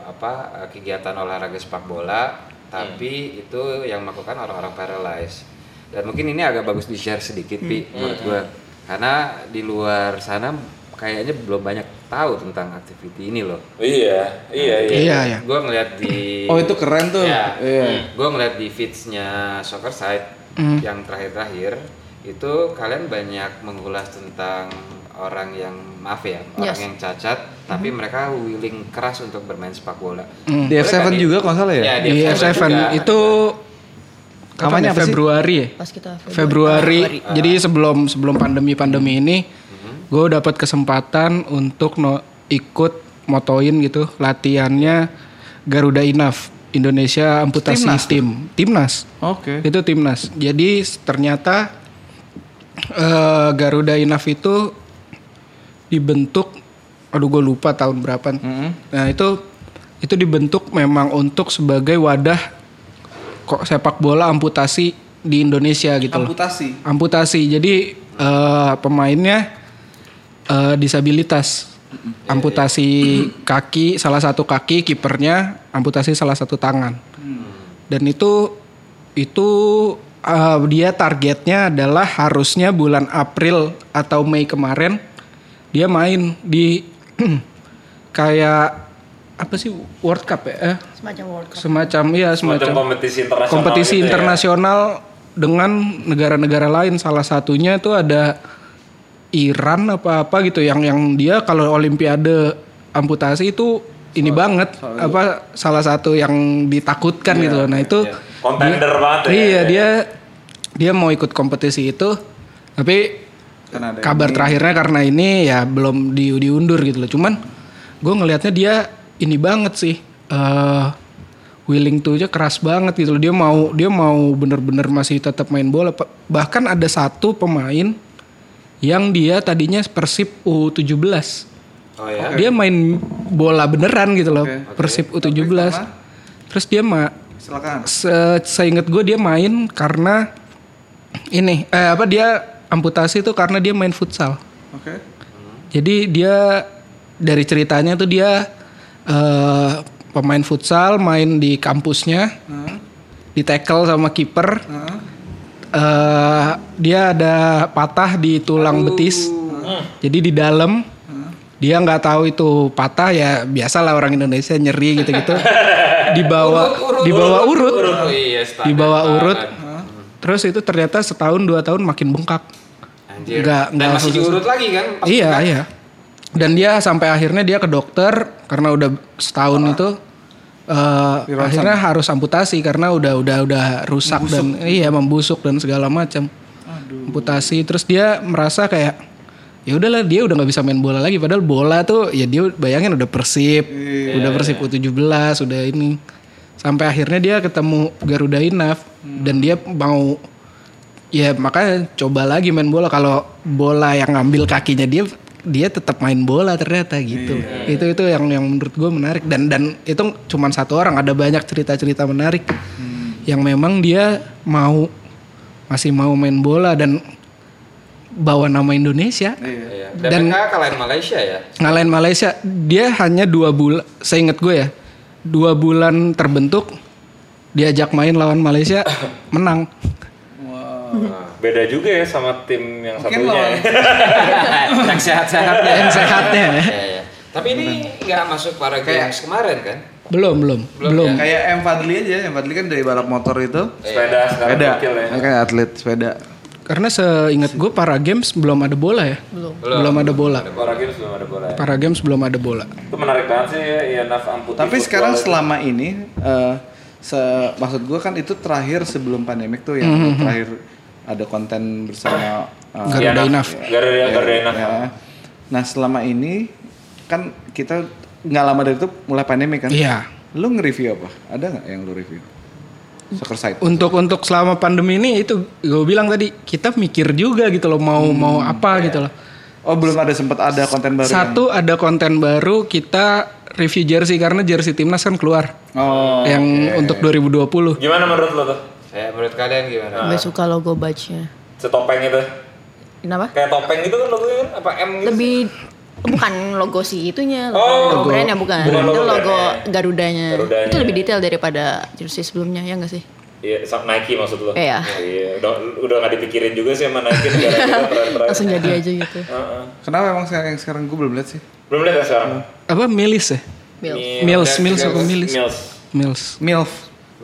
B: apa kegiatan olahraga sepak bola tapi itu yang melakukan orang-orang paralyzed. Dan mungkin ini agak bagus di share sedikit, Pi, menurut gue. Karena di luar sana kayaknya belum banyak tahu tentang activity ini loh.
A: Iya, iya, iya.
D: Iya ya.
B: Gue ngeliat di
C: Oh itu keren tuh.
B: Ya,
C: Iya.
B: gue ngeliat di feedsnya Soccer Site
D: Hmm.
B: yang terakhir-terakhir itu kalian banyak mengulas tentang orang yang maaf ya, orang
E: Yes.
B: yang cacat, tapi mereka willing keras untuk bermain sepak bola.
D: Hmm.
C: Di
B: Boleh
C: F7
B: kan, Di?
C: juga kalau salah ya?
B: Ya, di
D: Di
B: F7
D: F7
B: juga.
D: itu
C: kapan
D: ya
C: sih?
D: Februari ya?
E: Pas kita
D: Februari. Jadi sebelum sebelum pandemi pandemi ini, gue dapat kesempatan untuk no, ikut motoin gitu latihannya Garuda Enough Indonesia amputasi
C: Timnas tuh?
D: tim timnas
C: Oke.
D: itu timnas. Jadi ternyata eh, Garuda Enough itu dibentuk, aduh gue lupa tahun berapa. Nah itu itu dibentuk memang untuk sebagai wadah kok sepak bola amputasi di Indonesia gitu loh
C: Amputasi.
D: amputasi. Jadi eh, pemainnya eh, disabilitas. Amputasi kaki, salah satu kaki, kipernya amputasi salah satu tangan. Dan itu itu eh, dia targetnya adalah harusnya bulan April atau Mei kemarin dia main di kayak apa sih World Cup ya? Eh,
E: semacam World Cup.
D: semacam ya
A: Semacam
D: semacam
A: kompetisi internasional.
D: kompetisi
A: gitu ya.
D: internasional dengan negara-negara lain salah satunya itu ada Iran apa apa gitu yang yang dia kalau olimpiade amputasi itu ini banget apa salah satu yang ditakutkan gitu loh. nah itu
A: Iya. Contender banget ya.
D: iya dia dia mau ikut kompetisi itu tapi kabar terakhirnya karena ini ya belum di, diundur gitu loh cuman gue ngelihatnya dia ini banget sih eh willing to aja keras banget gitu loh dia mau dia mau bener-bener masih tetap main bola bahkan ada satu pemain yang dia tadinya Persib U17
B: Oh ya.
D: dia main bola beneran gitu loh
C: Oke.
D: Persib U17 terus dia mah
C: Silakan.
D: se seinget gue dia main karena ini eh apa dia amputasi itu karena dia main futsal
C: Oke.
D: jadi dia dari ceritanya tuh dia eh, pemain futsal main di kampusnya di tackle sama kiper Eh, dia ada patah di tulang betis. Jadi di dalam dia nggak tahu itu patah ya biasalah orang Indonesia nyeri gitu-gitu. Dibawa dibawa urut
B: Oh iya,
D: dibawa urut.
B: Banget.
D: terus itu ternyata setahun dua tahun makin bengkak.
B: Anjir.
D: Nggak-
B: Dan
D: nggak
B: masih
D: khusus.
B: diurut lagi kan? pas
D: iya
B: buka.
D: iya. Dan dia sampai akhirnya dia ke dokter karena udah setahun itu eh, akhirnya harus amputasi karena udah udah udah rusak dan iya membusuk dan segala macam. Amputasi terus dia merasa kayak ya udahlah dia udah nggak bisa main bola lagi. Padahal bola tuh ya dia bayangin udah persib udah persib u 17 udah ini. Sampai akhirnya dia ketemu Garuda Enough dan dia mau ya makanya coba lagi main bola. Kalau bola yang ngambil kakinya dia dia tetap main bola ternyata gitu. Itu itu yang yang menurut gue menarik. Dan dan itu cuma satu orang ada banyak cerita cerita menarik yang memang dia mau masih mau main bola dan bawa nama Indonesia.
B: Iya. Dan,
D: Dan-
B: mereka kalahin Malaysia ya.
D: ngalahin Malaysia. Dia hanya dua bulan saya inget gue ya dua bulan terbentuk diajak main lawan Malaysia menang
A: Beda juga ya sama tim yang
C: Mungkin
A: satunya. ya.
B: yang sehat-sehatnya.
D: yang sehatnya ya.
B: Iya, iya. Tapi ini nggak masuk para games kemarin kan?
D: belum belum belum,
C: Kayak M Fadli aja, M Fadli kan dari balap motor itu.
A: Sepeda sekarang
C: Sepeda.
A: ya.
C: Kan atlet sepeda.
D: karena seingat gue para games belum ada bola ya
E: Belum.
D: belum, ada bola
A: Para games belum ada bola ya.
D: para games belum ada bola
A: Itu menarik banget sih ya, ya Naf amputasi
C: Tapi sekarang
A: itu.
C: selama ini, eh, se- maksud gue kan itu terakhir sebelum pandemik tuh yang terakhir ada konten bersama eh,
D: Garuda
A: Iya, Naf.
D: Enough.
A: Garuda Garuda Enough.
C: ya. Nah selama ini kan kita nggak lama dari itu mulai pandemi kan.
D: iya
C: Lu nge-review apa? Ada nggak yang lu review? Soccer site.
D: untuk untuk selama pandemi ini itu gue bilang tadi kita mikir juga gitu loh mau mau apa gitu loh
C: Oh belum ada sempat ada konten baru.
D: satu ada konten baru kita review jersey karena jersey timnas kan keluar
C: Oh.
D: yang untuk 2020
A: Gimana menurut lo tuh?
B: Saya menurut kalian gimana?
E: Gue suka logo badge-nya.
A: Setopeng itu.
E: Kenapa?
A: Kayak topeng itu kan logonya kan apa M gitu?
E: Lebih bukan logo si itunya,
A: Oh,
E: logo brandnya bukan.
A: bukan logo
E: itu logo
A: brandnya.
E: Garudanya.
A: Garudanya.
E: Itu lebih detail daripada jersey sebelumnya ya nggak sih?
A: Iya, sa- Nike maksud lo?
E: Iya.
A: Iya, udah udah nggak dipikirin juga sih sama Nike negara kita tren-tren.
E: Langsung jadi aja gitu.
A: Heeh.
C: Kenapa emang sekarang yang sekarang gue belum lihat sih?
A: Belum lihat ya sekarang?
D: Apa Milis ya?
E: Bill.
D: Mills, Mills apa Mills?
A: Mills.
D: Mills.
C: Milf.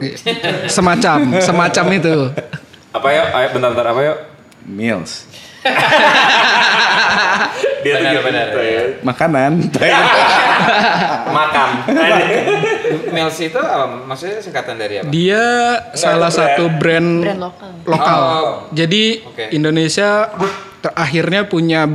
D: Semacam, semacam itu.
A: Apa ya? Ayo bentar bentar apa yuk?
C: Mills.
A: Dia tuh
B: Benar,
A: gitu,
B: benar,
A: gitu ya.
C: Makanan.
A: Makan.
B: Mills itu apa? Maksudnya singkatan dari apa?
D: Dia salah
A: itu
D: satu brand,
E: Brand lokal.
D: lokal.
B: Oh.
D: Jadi
B: Oke.
D: Indonesia ter- akhirnya punya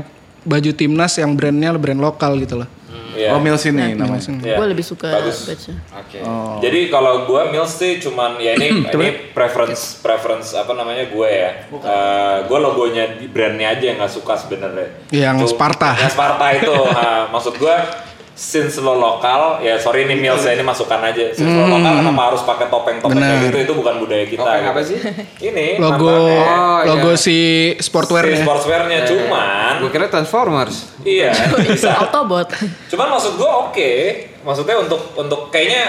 D: baju timnas yang brandnya brand lokal gitu loh.
A: Iya.
C: Oh Mills ini namanya.
A: Iya.
E: Gue lebih suka
A: Bagus.
E: baca.
B: Oke.
C: Oh.
A: Jadi kalau gue Mills sih cuman ya ini ini preference preference apa namanya gue ya. Eh, gue logonya di brandnya aja yang nggak suka sebenarnya.
D: Yang Sparta.
A: Yang Sparta itu. Nah, maksud gue since lo lokal ya sorry ini Mills ya ini masukan aja. Since lo lokal kenapa harus pakai topeng-topeng kayak
D: Benar.
A: gitu itu bukan budaya kita.
B: Topeng
A: gitu.
B: apa sih?
A: Ini
D: Logo.
B: Oh, iya.
D: logo si
A: Si
D: sportwear-nya.
A: sportswearnya cuman
B: Gue kira Transformers.
A: iya bisa
E: Autobot.
A: Cuman maksud gue oke, maksudnya untuk untuk kayaknya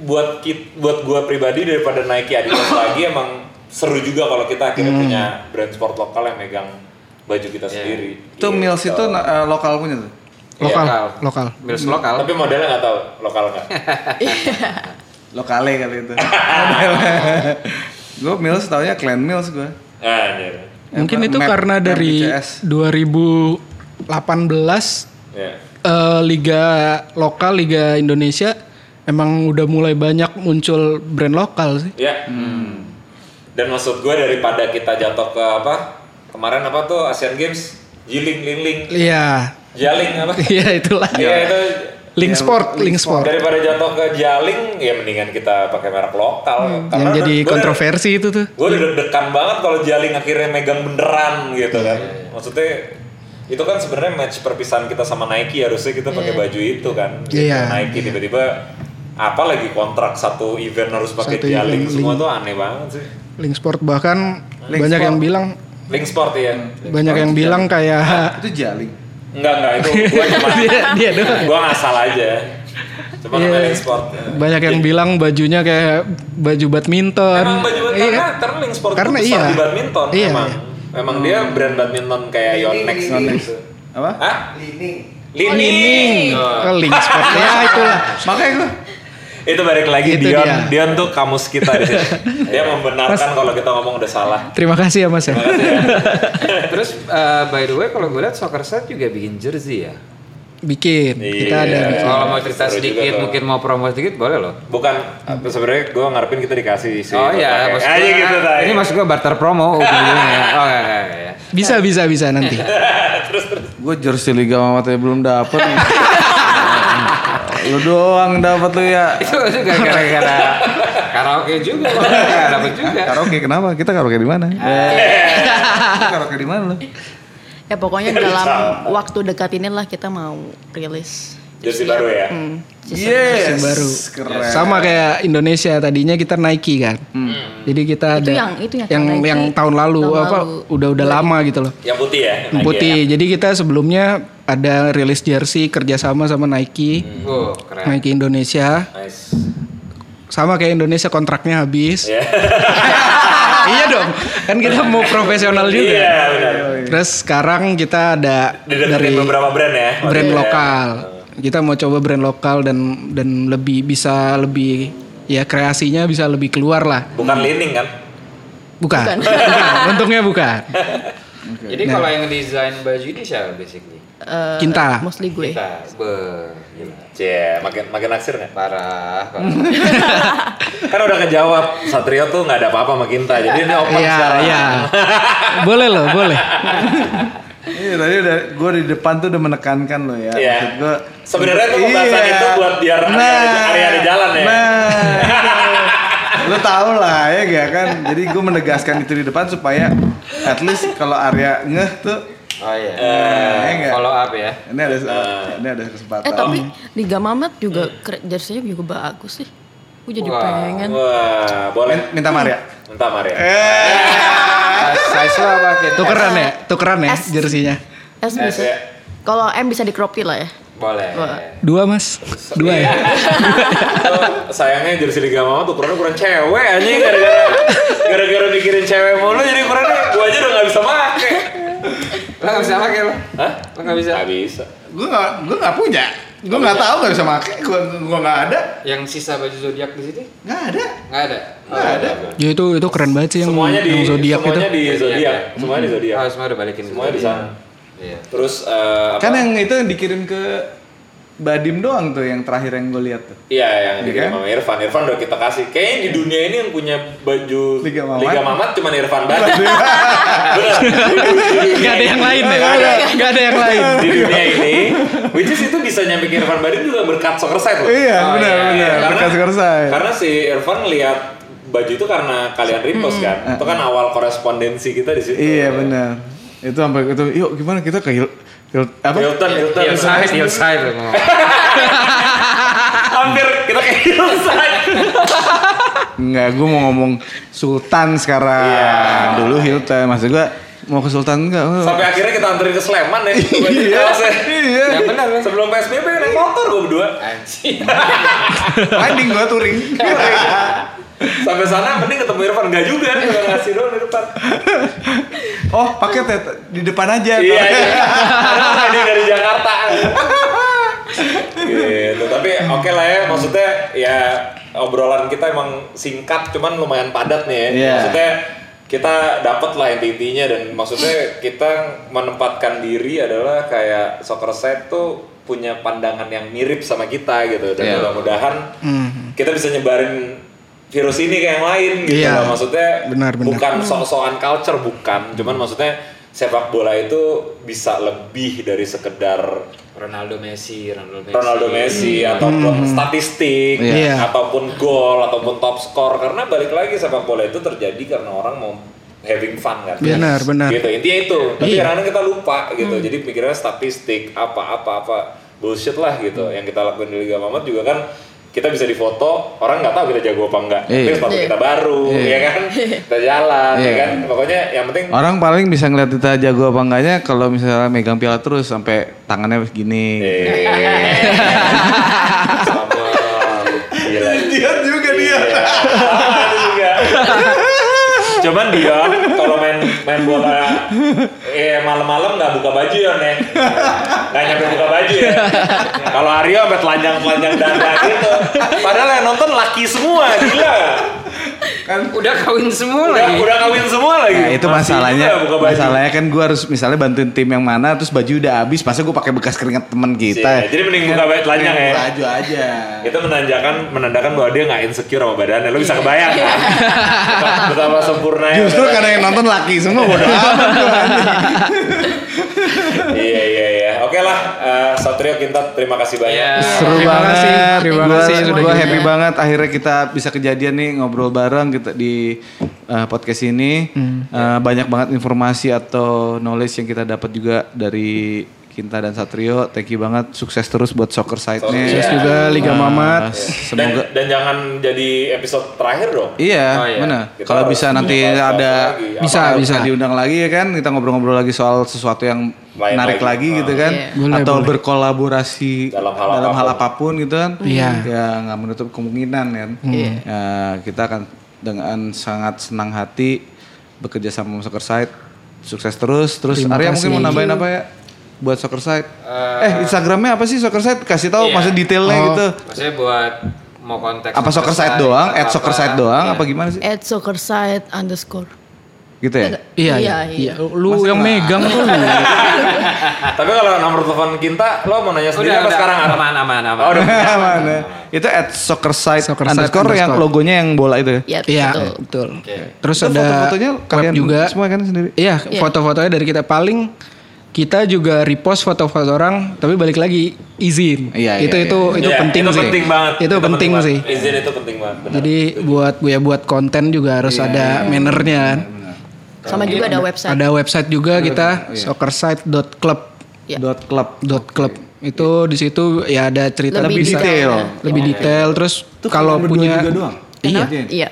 A: buat kit, buat gue pribadi daripada Nike Adidas lagi emang seru juga kalau kita akhirnya punya brand sport lokal yang megang baju kita sendiri.
C: Itu Mills itu na- eh, lokal punya tuh.
D: Lokal,
B: Lokal.
D: lokal.
B: Mills lokal.
A: Tapi modelnya nggak tahu lokal nggak.
C: Lokale kali itu. gue Mills taunya Clan Mills gue.
A: Nah, ini.
D: Mungkin itu
C: map-
D: karena dari
C: BCS.
D: 2018
A: Ya.
D: eh, liga lokal liga Indonesia emang udah mulai banyak muncul brand lokal sih.
A: Ya. Dan maksud gue daripada kita jatuh ke apa? Kemarin apa tuh Asian Games? Jiling, ling, ling,
D: Iya.
A: Jaling apa?
D: Iya itulah.
A: Iya itu
D: Link
C: Ya,
D: Sport,
C: Link
D: Link Sport.
A: daripada jatuh ke jaling ya mendingan kita pakai merek lokal.
D: Yang jadi
A: gua-
D: kontroversi itu tuh.
A: gue udah deg-degan banget kalau Jaling akhirnya megang beneran gitu kan maksudnya itu kan sebenarnya match perpisahan kita sama Nike harusnya kita pakai baju itu kan.
D: Iya.
A: Nike tiba-tiba apa lagi kontrak satu event harus pakai
D: Satu
A: Jaling
D: event,
A: semua
D: link.
A: tuh aneh banget sih
D: Link Sport bahkan
C: Link
D: banyak
C: Sport.
D: yang bilang
A: Link Sport ya
D: banyak yang bilang kayak
C: Itu Jaling.
A: Enggak enggak itu gue cuma
D: dia dia doang.
A: gue ngasal aja cuma
D: Iya.
A: namanya Link Sport
D: Banyak yang bilang bajunya kayak baju badminton.
A: Emang baju
D: Iya.
A: karena karena Link Sport
D: Karena iya.
A: di badminton
D: Iya,
A: emang.
D: iya.
A: Emang dia brand badminton kayak Yonex gitu.
C: Apa?
A: Hah?
F: Lining.
A: Lining.
D: Oh, Link Sport. ya itulah.
C: Makanya gue.
A: Itu balik lagi
D: Itu
A: Dion.
D: dia.
A: Dion tuh kamus kita di sini. Dia membenarkan kalau kita ngomong udah salah.
D: Terima kasih ya Mas ya.
B: Terus eh, by the way kalau gue lihat soccer set juga bikin jersey ya.
D: Bikin. Kita ada
A: Iya.
D: bikin.
B: Kalau mau cerita
A: juga
B: sedikit, mungkin mau promo sedikit boleh loh.
A: Bukan sebenarnya gue ngarepin kita dikasih sih.
B: oh iya, maksud
A: Aja
B: gua-
A: gitu tadi.
B: Ini maksud gue barter promo ujung-ujungnya. Oh enggak, enggak, enggak.
D: Bisa bisa bisa nanti.
C: Gue jersey Liga Mamatnya belum dapet. Lu doang dapat lu ya.
B: Itu juga gara-gara karaoke juga. Enggak dapet juga.
C: Karaoke kenapa? Kita karaoke di mana? Kita karaoke di mana lu?
E: Ya pokoknya dalam waktu dekat inilah kita mau rilis.
A: Jersey baru ya.
E: Hmm, season.
C: Yes.
D: baru.
C: Keren.
D: Sama kayak Indonesia tadinya kita Nike kan. Jadi kita
E: Itu
D: ada
E: yang- itu yang
D: yang,
E: Nike
D: yang tahun lalu
E: tahun
D: apa
E: lalu.
D: udah udah lama gitu loh.
A: Yang putih ya. Nike
D: Putih.
A: ya.
D: Jadi kita sebelumnya ada rilis jersey kerjasama sama Nike,
B: Oh, keren.
D: Nike Indonesia.
A: Nice.
D: Sama kayak Indonesia kontraknya habis.
A: Ya.
D: iya dong. Kan kita mau profesional juga.
A: Iya benar.
D: Terus sekarang kita ada
A: Dideketin
D: dari
A: beberapa brand ya.
D: brand
A: maksudnya.
D: lokal. Kita mau coba brand lokal dan dan lebih bisa lebih ya kreasinya bisa lebih keluar lah.
A: Bukan lining kan?
D: Bukan. bukan. Untungnya bukan.
B: Jadi kalau yang desain baju ini siapa basically?
E: Eh,
D: Kinta.
E: Mostly gue.
B: Kita. Be.
A: Cie, makin makin naksir nggak?
B: Parah. kalau-
A: Kan udah kejawab Satrio tuh nggak ada apa-apa sama Kinta. Jadi ini open
D: Iya,
A: sekarang.
D: iya. Boleh loh, boleh.
C: Iya tadi udah gue di depan tuh udah menekankan lo ya.
A: Iya.
C: Maksud gue.
A: Sebenarnya tuh pembahasan itu buat biar area- area di jalan ya.
C: Nah, lo tau lah ya gak kan. Jadi gue menegaskan itu di depan supaya at least kalau area ngeh tuh
B: Oh iya.
C: ya nggak?
B: Follow up ya.
C: ini ada ini ada kesempatan.
E: Eh tapi Liga Mamet juga keren, jersey juga bagus sih. Gue jadi
B: Wah.
E: pengen.
A: Wah, boleh.
C: Minta Maria.
A: Minta Maria.
C: Eh.
B: Size lo apa Kit?
D: Tukeran ya, tukeran ya
E: S.
D: jersinya.
E: S bisa.
A: ya.
E: Kalau M bisa di crop lah ya.
B: Boleh.
D: Dua mas, dua ya.
A: Tuh, sayangnya jersey Liga Mama tuh ukurannya ukuran cewek anjing gara-gara gara-gara mikirin cewek mulu jadi ukurannya gua aja udah gak bisa make.
B: Lo nggak bisa pakai lo?
A: Hah?
B: Lo nggak bisa?
A: Gak bisa.
C: Gue gak, gue gak punya. Gue gak tahu gak bisa make. Gue gue gak ada.
B: Yang sisa baju zodiak di situ?
C: Gak ada.
B: Nggak ada.
C: Gak ada.
D: Ya itu itu keren banget sih yang,
A: Semuanya di
D: yang zodiak itu.
A: semuanya di zodiak.
B: ya?
A: Semuanya di zodiak.
B: Oh, semua udah balikin.
A: Semuanya di sana.
B: Iya.
A: Terus eh, apa?
C: Kan yang itu yang dikirim ke Badim doang tuh yang terakhir yang gue lihat tuh.
A: Iya yang
C: Iya
A: dikirim
C: kan?
A: sama Irfan. Irfan udah kita kasih. Kayaknya di dunia ini yang punya baju
C: Liga Mamat.
A: Liga Mamat cuma Irfan. Bener.
D: Gak ada yang lain deh. Gak ada yang lain.
A: Di dunia ini, which is itu bisa nyampe ke Irfan Badim juga berkat soccer side loh.
C: Iya,
B: Oh,
C: benar
B: iya,
C: benar.
A: Karena-
C: Berkas kersai.
A: Karena si Irfan lihat baju itu karena kalian repost kan. Itu kan awal korespondensi kita di situ.
C: Iya benar. Itu sampai itu, yuk gimana kita ke Hil, Hil- apa?
A: Hilton, Hilton.
B: Hillside, hillside.
A: Hampir kita kayak Hillside.
C: Enggak, gue mau ngomong Sultan sekarang.
A: Iya.
C: Dulu Hilton, maksud gue mau ke Sultan enggak?
A: Sampai akhirnya kita anterin ke Sleman ya.
C: Iya.
A: kaosnya.
C: Iya.
A: Ya benar kan. Sebelum PSBB naik motor gue berdua.
B: Anjing.
C: Riding gue touring.
A: Sampai sana mending ketemu Irfan enggak juga nih udah ngasih doang di depan.
C: oh, paket ya di depan aja.
A: Iya iya. Karena dia dari Jakarta. gitu. Tapi oke lah ya, maksudnya ya obrolan kita emang singkat, cuman lumayan padat nih ya.
C: Iya.
A: Maksudnya kita dapat lah inti-intinya dan maksudnya kita menempatkan diri adalah kayak soccer set tuh punya pandangan yang mirip sama kita gitu dan
C: Iya.
A: mudah-mudahan kita bisa nyebarin virus ini ke yang lain gitu
D: Iya.
A: loh. maksudnya
D: Benar, benar.
A: bukan sok-sokan culture bukan cuman maksudnya sepak bola itu bisa lebih dari sekedar
B: Ronaldo Messi, Ronaldo Messi.
A: Ronaldo Messi ataupun statistik
D: Iya.
A: ataupun gol ataupun top skor karena balik lagi sepak bola itu terjadi karena orang mau having fun kan
D: Benar, benar.
A: gitu intinya itu tapi
D: Iya.
A: kadang-kadang kita lupa gitu jadi pikirnya statistik apa apa apa bullshit lah gitu yang kita lakukan di Liga Mamat juga kan kita bisa difoto orang nggak tahu kita jago apa enggak tapi
C: Iya.
A: sepatu
E: Iya.
A: kita baru ya kan kita jalan ya
C: Iya.
A: kan pokoknya yang penting
C: Orang paling bisa ngeliat kita jago apa enggaknya kalau misalnya megang piala terus sampai tangannya begini.
A: Eh, sama gila
C: Dia juga dia.
A: Cuman dia kalau main main bola eh malam-malam nggak buka baju ya nih. Nggak nyampe buka baju ya. Kalau Aryo sampai telanjang-telanjang dada gitu. Padahal yang nonton laki semua, gila.
B: Udah kawin semua
A: Udah,
B: lagi.
A: udah kawin semua lagi.
C: Nah, itu
A: Masih
C: masalahnya.
A: juga buka baju.
C: Masalahnya kan gue harus misalnya bantuin tim yang mana, terus baju udah habis, masa gue pakai bekas keringat teman kita.
A: Iya, jadi mending buka baju telanjang ya.
C: Baju aja.
A: Itu menandakan menandakan bahwa dia nggak insecure sama badannya. Lo bisa kebayang kan? Betapa sempurnanya.
C: Justru karena yang nonton laki semua bodo amat gua, anjing.
A: iya iya Oke lah, eh, Satrio Kintat terima kasih banyak.
B: Iya.
C: Seru
D: Terima
C: banget.
D: kasih, terima
C: Gua-
D: kasih sudah
C: Gua
D: juga.
C: happy banget akhirnya kita bisa kejadian nih ngobrol bareng kita di uh, podcast ini. Uh, banyak banget informasi atau knowledge yang kita dapat juga dari Kinta dan Satrio. Thank you banget. Sukses terus buat soccer side-nya.
D: Sukses
A: Iya.
D: juga Liga
C: Uh,
D: Mamat.
C: Semoga
A: Dan, dan jangan jadi episode terakhir dong.
C: Iya,
B: Oh, iya.
C: mana? Kalau bisa nanti ada
A: lagi.
D: Bisa,
C: apa,
D: bisa.
C: diundang lagi ya kan, kita ngobrol-ngobrol lagi soal sesuatu yang
A: Lain
C: menarik
A: lagi.
C: lagi, gitu kan,
E: Iya.
D: Boleh,
C: atau
D: boleh.
C: berkolaborasi
A: Dalam hal
C: dalam hal
A: apa
C: pun. apa pun gitu kan,
D: Iya.
C: ya nggak menutup kemungkinan kan.
E: Iya.
C: Ya, kita akan dengan sangat senang hati bekerja sama Soccer Side. Sukses terus. Terus
D: Terima
C: Arya mungkin mau nambahin apa ya? Buat Soccer Side. eh, Instagramnya apa sih Soccer Side? Kasih tahu
B: Iya.
C: maksud detailnya
D: Oh.
C: gitu.
B: Maksudnya buat mau konteks
C: Apa Soccer Side doang? At Soccer. Side doang?
B: Iya.
C: Apa gimana sih?
E: At soccerside underscore.
C: Gitu ya?
D: Iya, iya,
E: Iya,
D: iya.
E: iya.
D: Lu yang megang tuh lu.
A: Tapi kalau nomor telepon Kinta, lo mau nanya sendiri
B: Udah,
A: apa
B: udah.
A: sekarang? Ar?
B: Aman, aman, aman.
A: Oh, udah.
C: Mana? Itu at soccer side
D: Soccer Side
C: underscore yang
D: underscore.
C: logonya yang bola itu ya?
E: Ya,
D: Iya,
E: betul.
D: betul.
B: Oke.
D: Terus
C: Itu
D: ada
C: foto-fotonya kalian
D: juga.
C: semua kan sendiri?
D: Iya,
E: Iya.
D: foto-fotonya dari kita paling kita juga repost foto-foto orang, tapi balik lagi izin.
C: Iya,
D: itu
C: iya,
D: itu
A: Iya,
D: itu penting
A: itu
D: sih.
A: penting banget.
D: Itu, penting,
A: banget.
D: sih.
A: Izin itu penting banget. benar.
D: Jadi buat ya buat konten juga harus ada mannernya kan.
E: Sama juga ada website.
D: Ada website juga kita soccersite.club
E: Ya.
C: Dot club.
D: dot club itu di situ ya ada cerita
E: Lebih
C: detail.
D: lebih detail terus
C: Itu
D: kalau punya
C: juga doang?
D: iya
E: Iya.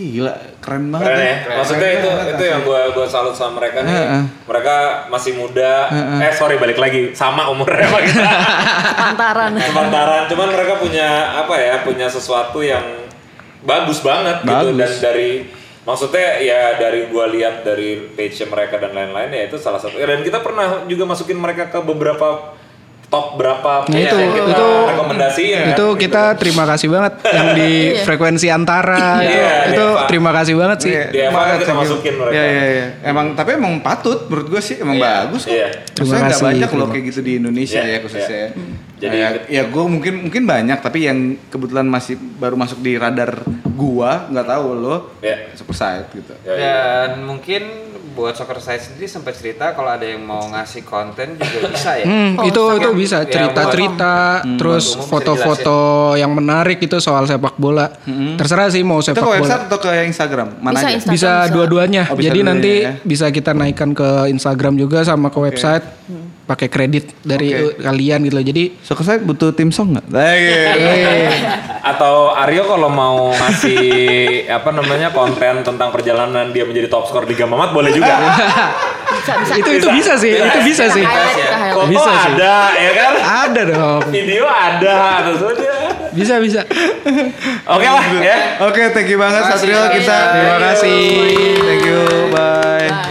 C: Gila keren banget.
A: Keren ya.
C: ya.
A: Maksudnya itu itu yang gua gua salut sama mereka nih.
C: Heeh.
A: Mereka masih muda. Eh sorry balik lagi sama umurnya sama kita.
E: Pantaran.
A: Sepantaran. Cuman mereka punya apa ya? Punya sesuatu yang bagus banget gitu
C: Bagus.
A: dan dari maksudnya ya dari gua lihat dari page mereka dan lain-lain ya itu salah satu. Dan kita pernah juga masukin mereka ke beberapa top berapa
D: Nah, itu-
A: yang kita
D: itu-
A: rekomendasiin.
D: itu
A: kan,
D: kita
A: gitu.
D: terima kasih banget yang di
E: Iya.
D: frekuensi antara itu,
A: Iya,
D: itu
A: iya, Pak.
D: terima kasih banget sih.
A: Kan
C: banget,
A: kita masukin mereka.
C: Iya, iya, iya. Emang tapi emang patut menurut gue sih emang
A: Iya,
C: bagus kok.
A: iya.
C: Maksudnya
D: Terima
C: nggak
D: kasih,
C: banyak loh kayak gitu di Indonesia
A: Iya,
C: ya khususnya. ya.
A: Jadi-
C: ya, ya gue mungkin mungkin banyak tapi yang kebetulan masih baru masuk di radar gua nggak tahu lo
A: Iya.
C: super side gitu.
A: Ya.
B: Dan mungkin buat soccer side sendiri sempat cerita kalau ada yang mau ngasih konten juga bisa ya.
D: Hmm,
E: Oh,
D: itu itu bisa
B: Ya,
D: cerita-cerita, terus
B: Umum bisa
D: foto-foto yang menarik itu soal sepak bola. Terserah sih mau
C: Itu
D: sepak
C: ke website
D: bola.
C: atau ke Instagram? Mana
E: Bisa
C: aja?
E: Instagram.
D: Bisa
E: bisa.
D: dua-duanya.
C: Oh, bisa
D: Jadi
C: dua-duanya
D: nanti
C: ya.
D: bisa kita naikkan ke Instagram juga sama ke website. Pakai kredit dari
C: Oke.
D: kalian gitu loh. Jadi
C: Super side butuh tim song nggak? Nah, iya.
A: Atau Aryo kalau mau ngasih apa namanya konten tentang perjalanan dia menjadi top skor Liga Mamat boleh juga.
E: Bisa, bisa.
D: itu itu bisa sih, itu bisa sih.
A: Foto
D: Bisa sih.
A: ada ya kan?
D: Ada dong.
A: Video ada atau sudah.
D: Bisa bisa.
A: Oke lah ya.
C: Oke, thank you banget
B: Terima kasih,
C: Satrio
B: Satrio.
C: kita.
D: Terima kasih.
C: Thank you. Bye.
E: Bye.